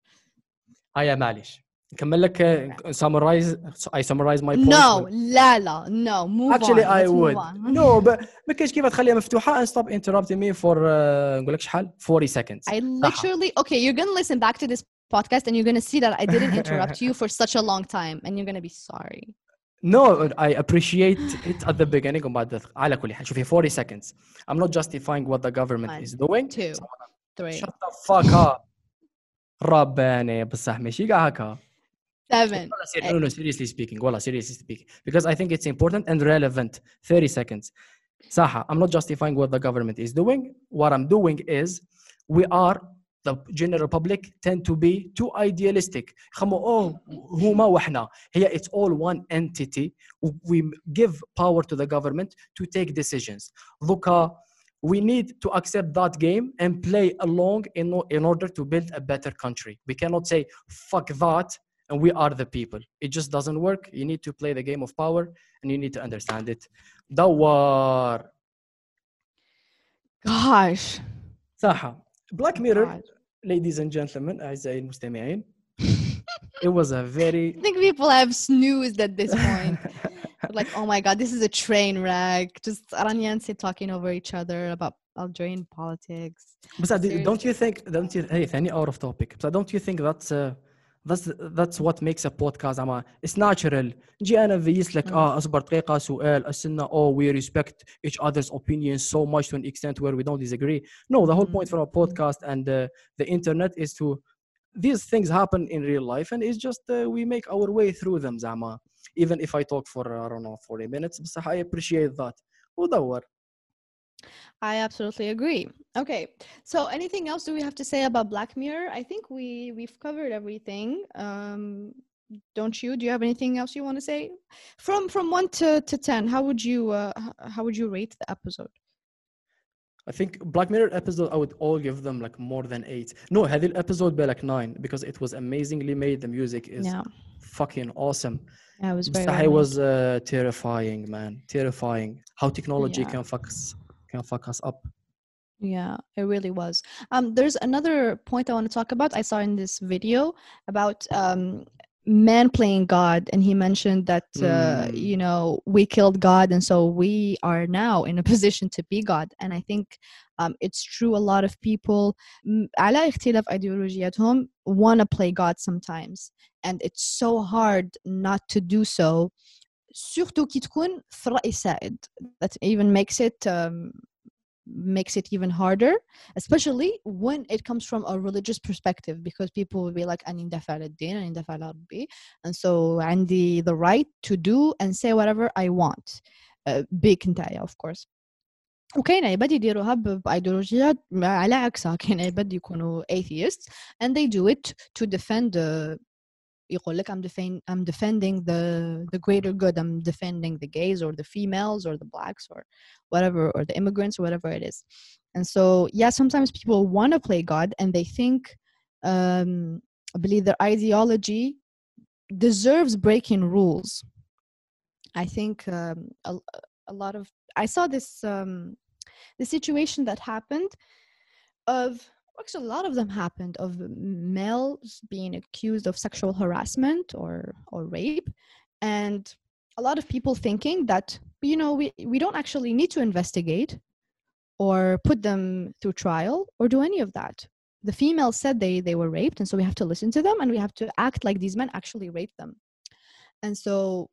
هيا معلش. نكمل لك uh, summarize I summarize my point. No, la la, no. Move Actually on. I Let's move would. on. No, but ما كاينش كيف تخليها مفتوحة and stop interrupting me for uh, نقول لك شحال 40 seconds. I literally okay. You're gonna listen back to this podcast and you're gonna see that I didn't interrupt you for such a long time, and you're gonna be sorry. No, I appreciate it at the beginning وبعد على كل حال شوفي 40 seconds. I'm not justifying what the government One, is doing. Two, three, Shut the fuck up. رباني بصح ماشي كاع هكا. seven. No, ser- no, no, seriously speaking. Wallah, seriously speaking. Because I think it's important and relevant. 30 seconds. Saha, I'm not justifying what the government is doing. What I'm doing is we are the general public tend to be too idealistic. خمو oh هما وحنا. Here it's all one entity. We give power to the government to take decisions. Luka, we need to accept that game and play along in, o- in order to build a better country. We cannot say fuck that and we are the people. It just doesn't work. You need to play the game of power and you need to understand it. دوار Gosh. صح Black Mirror God. ladies and gentlemen أعزائي المستمعين it was a very I think people have snoozed at this point. like, oh my god, this is a train wreck. Just Aranyansi talking over each other about Algerian politics. but don't you think don't you hey ثاني out of topic but don't you think that's uh, that's that's what makes a podcast أما it's natural نجي انا نفيس لك Mm. اه اصبر دقيقه سؤال استنى oh we respect each other's opinions so much to an extent where we don't disagree no the whole point Mm. from a podcast and uh, the internet is to these things happen in real life and it's just uh, we make our way through them زعما even if I talk for I don't know 40 minutes بصح I appreciate that ودور I absolutely agree. Okay, so anything else do we have to say about Black Mirror? I think we we've covered everything. Um, don't you? Do you have anything else you want to say? From from one to, to ten, how would you uh, h- how would you rate the episode? I think Black Mirror episode I would all give them like more than eight. No, هذه الابيسود like nine because it was amazingly made. The music is Yeah, fucking awesome. yeah, it was very. بصح well it made. was uh, terrifying, man. Terrifying. How technology Yeah. can fuck us can fuck us up. Yeah, it really was. Um, there's another point I want to talk about. I saw in this video about um, man playing God, and he mentioned that uh, Mm. you know we killed God, and so we are now in a position to be God. And I think um, it's true. A lot of people, م- على اختلاف ideologiاتهم, want to play God sometimes, and it's so hard not to do so. surtout كي تكون في الرأي السائد. That even makes it um, makes it even harder especially when it comes from a religious perspective because people will be like أني ندافع على الدين أني ندافع على ربي and so عندي the right to do and say whatever I want uh, بيك نتايا of course وكاين عباد يديروها ب- بايديولوجيات على عكسها كاين عباد يكونوا atheists and they do it to defend uh, يقول لك I'm defend I'm defending the the greater good I'm defending the gays or the females or the blacks or whatever or the immigrants or whatever it is and so yeah sometimes people want to play God and they think um I believe their ideology deserves breaking rules I think um, a, a lot of I saw this um the situation that happened of actually a lot of them happened of males being accused of sexual harassment or or rape and a lot of people thinking that you know we, we don't actually need to investigate or put them through trial or do any of that the females said they they were raped and so we have to listen to them and we have to act like these men actually raped them and so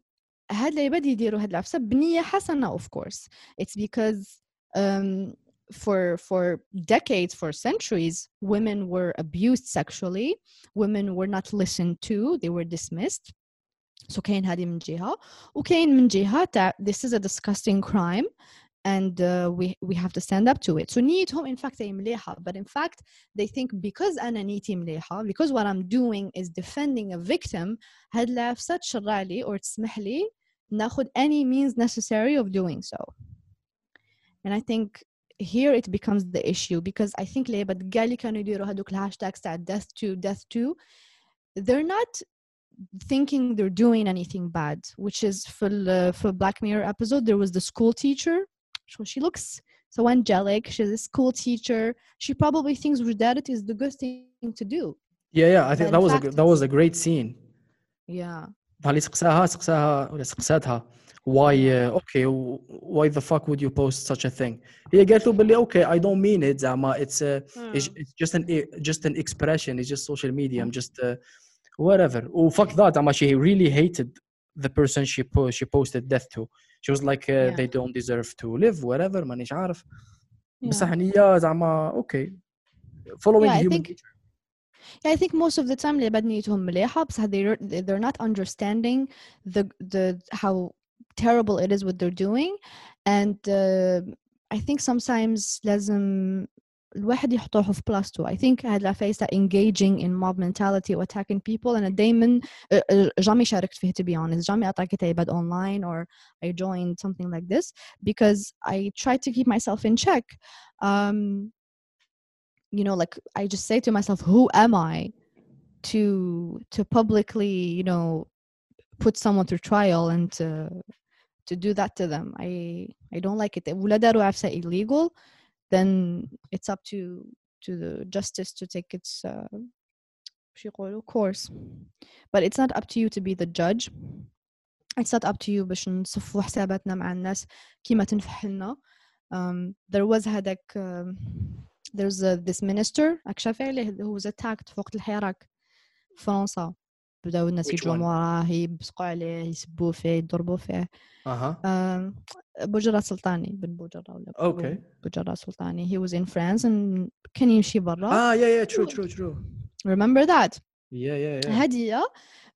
هاد العباد يديروا هاد العفسة بنية حسنة of course it's because um, for for decades for centuries women were abused sexually women were not listened to they were dismissed so كاين هذه من جهة وكاين من جهة تاع this is a disgusting crime and uh, we we have to stand up to it so نيتهم in fact هي مليحة but in fact they think because أنا نيتي مليحة because what I'm doing is defending a victim هاد العفسة تشرع لي or تسمح لي ناخد any means necessary of doing so and I think here it becomes the issue because I think العباد كاع اللي كانوا يديروا هذوك الهاشتاجز تاع death to death to they're not thinking they're doing anything bad which is for the for Black Mirror episode there was the school teacher so she looks so angelic she's a school teacher she probably thinks Rudarit is the good thing to do Yeah, yeah. I think in that was a fact- that was a great scene. yeah اللي سقساها سقساها ولا سقساتها why uh, okay w- why the fuck would you post such a thing هي قالت له باللي okay I don't mean it زعما it's uh, it's, it's just an e- just an expression it's just social media I'm just uh, whatever و fuck that زعما she really hated the person she po- she posted death to she was like uh, Yeah. they don't deserve to live whatever مانيش عارف yeah. بصح هي زعما okay following Yeah, I human think- nature Yeah, I think most of the time العباد نيتهم مليحة بس they're they're not understanding the the how terrible it is what they're doing and uh, I think sometimes لازم الواحد يحطوه في بلاصتو I think هاد العفايس تاع engaging in mob mentality or attacking people أنا دايما uh, uh, جامي شاركت فيه to be honest جامي أتاكت عباد online or I joined something like this because I try to keep myself in check um, you know like i just say to myself who am i to to publicly you know put someone through trial and to to do that to them i i don't like it ولا داروا عفسة illegal then it's up to to the justice to take its uh, شو يقولوا course but it's not up to you to be the judge it's not up to you باش نصفوا حساباتنا مع الناس كيما تنفح لنا um, there was هذاك um, there's a, this minister راك شايفه عليه who was attacked في وقت الحراك في فرنسا بداو الناس Which يجوا one? وراه يبصقوا عليه يسبوا فيه يضربوا فيه اها um, بوجرة سلطاني بن بوجرة ولا Okay. بوجرة سلطاني he was in France and كان يمشي برا ah yeah yeah true true true remember that yeah yeah yeah هادية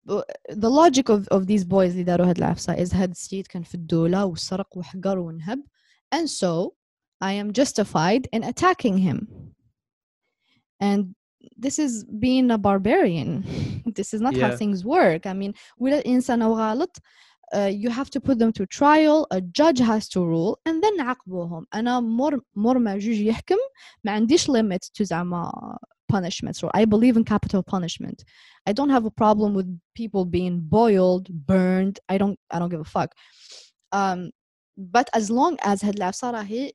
ب- the logic of, of these boys اللي داروا هاد العفسة is هاد السيد كان في الدولة وسرق وحقر ونهب and so I am justified in attacking him. And this is being a barbarian. this is not how Yeah. things work. I mean, ولا الإنسان أو غلط uh, you have to put them to trial a judge has to rule and then نعاقبوهم أنا مور مور ما جوج يحكم ما عنديش limit to زعما punishments or I believe in capital punishment. I don't have a problem with people being boiled, burned. I don't I don't give a fuck. Um, but as long as هاد العفسة راهي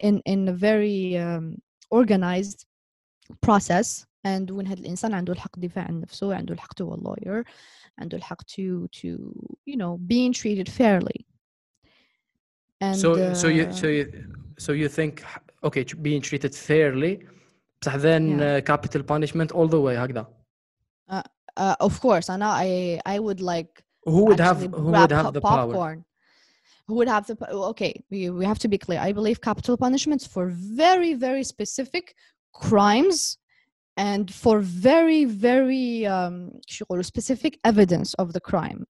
in in a very um, organized process and وين هاد الإنسان عنده الحق دفاع عن نفسه عنده الحق to a lawyer عنده الحق to to you know being treated fairly and so so you so uh, you so you think okay tr- being treated fairly بصح then Yeah. uh, capital punishment all the way هكذا uh, of course and I I would like who would have actually who grab would have po- the power popcorn who would have the po- okay we, we have to be clear i believe capital punishments for very very specific crimes and for very very um شو يقولوا specific evidence of the crime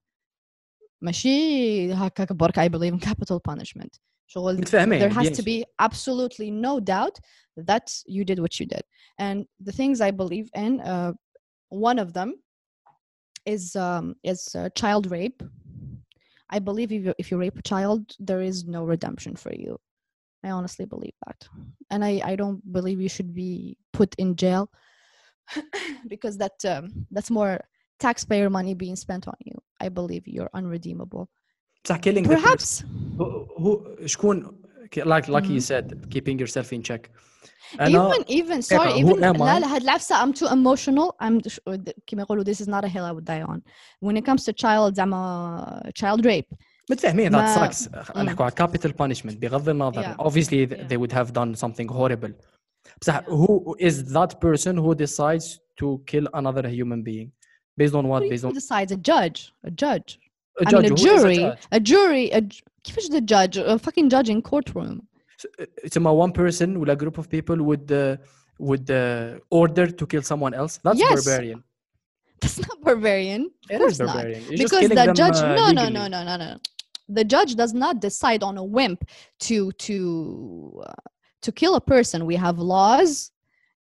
ماشي هكاك برك I believe in capital punishment شغل متفاهمين there has bien to sûr. be absolutely no doubt that you did what you did and the things i believe in uh, one of them is um, is uh, child rape i believe if you, if you rape a child there is no redemption for you i honestly believe that and i i don't believe you should be put in jail because that um, that's more taxpayer money being spent on you i believe you're unredeemable بصح killing the person perhaps who, who شكون like like you Mhm. said keeping yourself in check انا even even sorry who even am لا I? لا هاد العفسة I'm too emotional I'm ش- كيما يقولوا this is not a hill I would die on when it comes to child زعما child rape متفاهمين ما- that sucks نحكوا على capital punishment بغض النظر Yeah. obviously th- Yeah. they would have done something horrible بصح Yeah. who is that person who decides to kill another human being based on what Who based on decides a judge a judge a I judge mean a who is a jury judge. a jury a j- كيفاش the judge a fucking judge in courtroom somehow uh, one person with a group of people would uh, would uh, order to kill someone else. That's yes. barbarian. That's not barbarian. Of it course barbarian. not. You're because the judge. Them, uh, no, no, no, no, no, no. The judge does not decide on a wimp to to uh, to kill a person. We have laws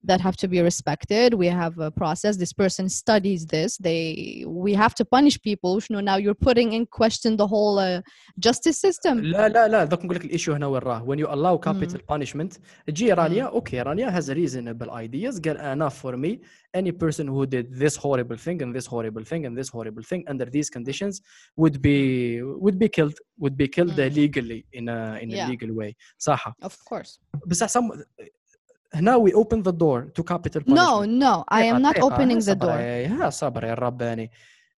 that have to be respected we have a process this person studies this they we have to punish people you know now you're putting in question the whole uh, justice system لا لا لا ذاك نقول لك الايشو هنا وين راه when you allow capital punishment تجي رانيا اوكي رانيا has reasonable ideas قال انا for me any person who did this horrible thing and this horrible thing and this horrible thing under these conditions would be would be killed would be killed uh, Mm. legally in a in a Yeah. legal way صح of course بس some هنا we open the door to capital no punishment no i am not دقيقة، opening the صبر door يا- ها صبر يا الرباني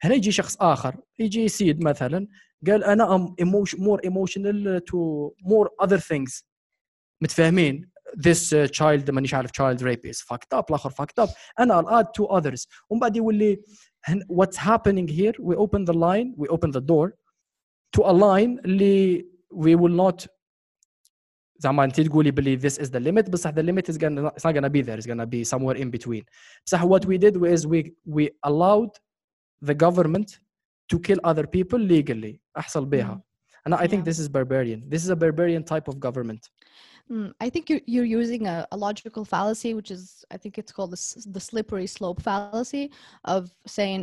هنا يجي شخص اخر يجي سيد مثلا قال انا ام emotion, more emotional to more other things متفاهمين this uh, child مانيش عارف child rape is fucked up الاخر fucked up انا I'll add two others ومن بعد يولي هن- what's happening here we open the line we open the door to a line اللي we will not زعما انت تقولي بلي this is the limit بصح the limit is gonna it's not gonna be there it's gonna be somewhere in between بصح what we did is we we allowed the government to kill other people legally احصل بها and I think Yeah. this is barbarian this is a barbarian type of government Mm, I think you're, you're using a, a logical fallacy, which is, I think it's called the, s- the slippery slope fallacy of saying,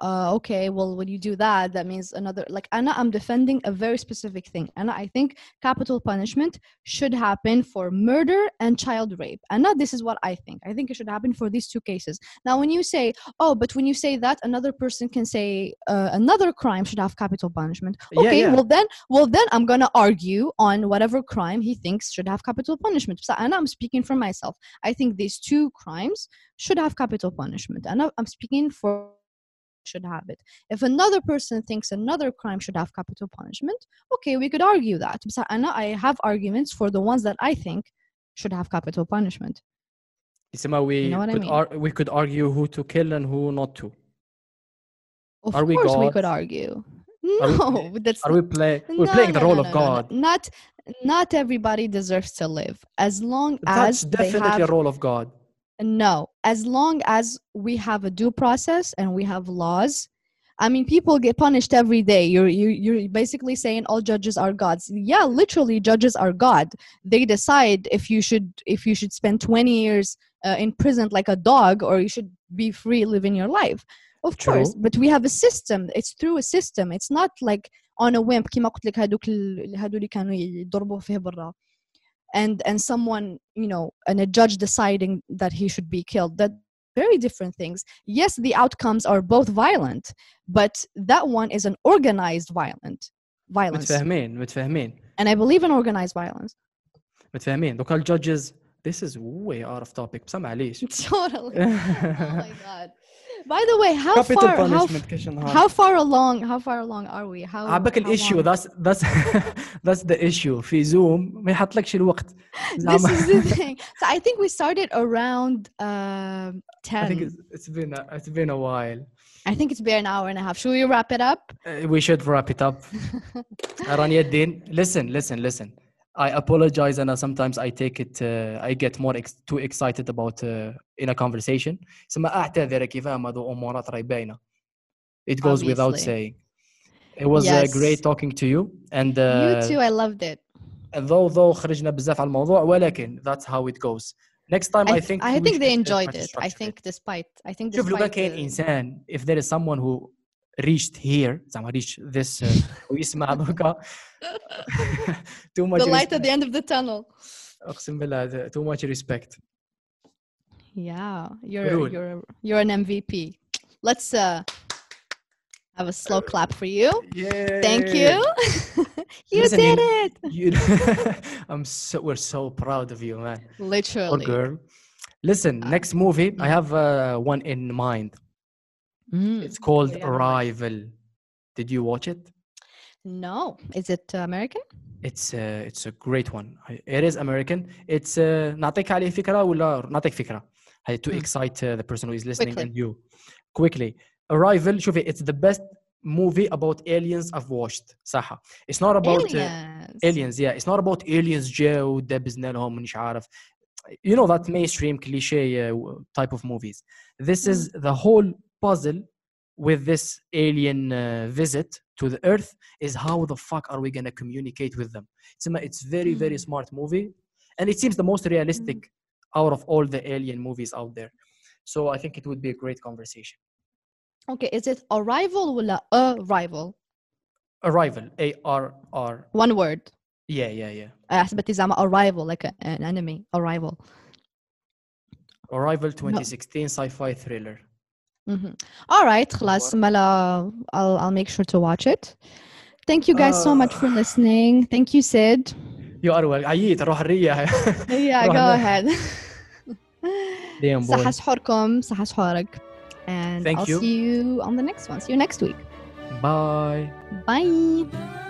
uh, okay, well, when you do that, that means another, like, Anna, I'm defending a very specific thing. And I think capital punishment should happen for murder and child rape. And now this is what I think. I think it should happen for these two cases. Now, when you say, oh, but when you say that, another person can say uh, another crime should have capital punishment. Okay, yeah. well then, well then I'm gonna argue on whatever crime he thinks should have capital punishment. So, and I'm speaking for myself. I think these two crimes should have capital punishment, and I'm speaking for should have it. If another person thinks another crime should have capital punishment, okay, we could argue that. I have arguments for the ones that I think should have capital punishment. We, you know could I mean? ar- we could argue who to kill and who not to. Of are course, we, we, could argue. No, we, that's are we play? We're no, playing the no, role no, of God. Not, not everybody deserves to live as long that's as definitely a role of God no as long as we have a due process and we have laws I mean, people get punished every day. You're you you're basically saying all judges are gods. Yeah, literally, judges are God. They decide if you should if you should spend 20 years uh, imprisoned like a dog or you should be free living your life. Of True. course, but we have a system. It's through a system. It's not like on a whim. كما قلت لك هذوك ال- هذول اللي كانوا يضربوا فيه برا. And and someone you know and a judge deciding that he should be killed. That very different things. Yes, the outcomes are both violent, but that one is an organized violent violence. متفاهمين متفاهمين And I believe in organized violence. متفاهمين دوكا الجادجز this is way out of topic بس معليش totally. oh my god. By the way, how capital far how, punishment كاش نهار how far along how far along are we? How عباك how الايشيو long? that's that's that's the issue في زوم ما يحطلكش الوقت This زعما is the thing. So I think we started around um I think 10. it's, it's been a, it's been a while I think it's been an hour and a half. Should we wrap it up? Uh, we should wrap it up رانيا الدين listen listen listen I apologize and uh, sometimes I take it uh, I get more ex- too excited about uh, in a conversation ثم اعتذر كيفاه هذو امورات راهي باينه it goes without Obviously. saying it was uh, Yes. great talking to you and uh, you too, I loved it. though though خرجنا بزاف على الموضوع ولكن that's how it goes next time I, I, think I we think they should, uh, enjoyed try to it. I structure think it. despite I think شوف لو كان despite كاين the- انسان if there is someone who reached here زعما reach this uh, ويسمع دوكا too much the light at respect. the end of the tunnel. اقسم بالله the- too much respect Yeah, you're Rule. you're you're an MVP. Let's uh have a slow clap for you. Thank you. you Listen, did you- it. you I'm so we're so proud of you man or Literally. girl listen Uh, next movie I have uh, one in mind Mm. it's called yeah, right. Arrival did you watch it No, is it uh, American? It's uh, it's a great one. I- It is American. It's uh, نعطيك عليه فكرة ولا نعطيك فكرة هي to Mm. excite uh, the person who is listening Quickly. and you quickly. Arrival شوفي it's the best movie about aliens I've watched صح It's not about uh, Aliens. aliens yeah it's not about aliens جاو دبزنا لهم مش عارف you know that mainstream cliche uh, w- type of movies this is the whole puzzle with this alien uh, visit to the earth is how the fuck are we going to communicate with them it's, a- it's very very Mm. smart movie and it seems the most realistic out of all the alien movies out there so i think it would be a great conversation Okay, is it arrival ولا arrival? arrival a r r One word. yeah yeah yeah حسبتي زعما arrival like a, an enemy. Arrival. arrival 2016 sci-fi thriller Mhm. All right, خلاص ملا I'll I'll make sure to watch it. Thank you guys so much for Uh, listening. Thank you, Sid. you are well عييت روح الريح Yeah, go رحنا. ahead. Damn boy. صحة سحوركم صحة سحورك. And Thank I'll you. see you on the next one. See you next week. Bye. Bye.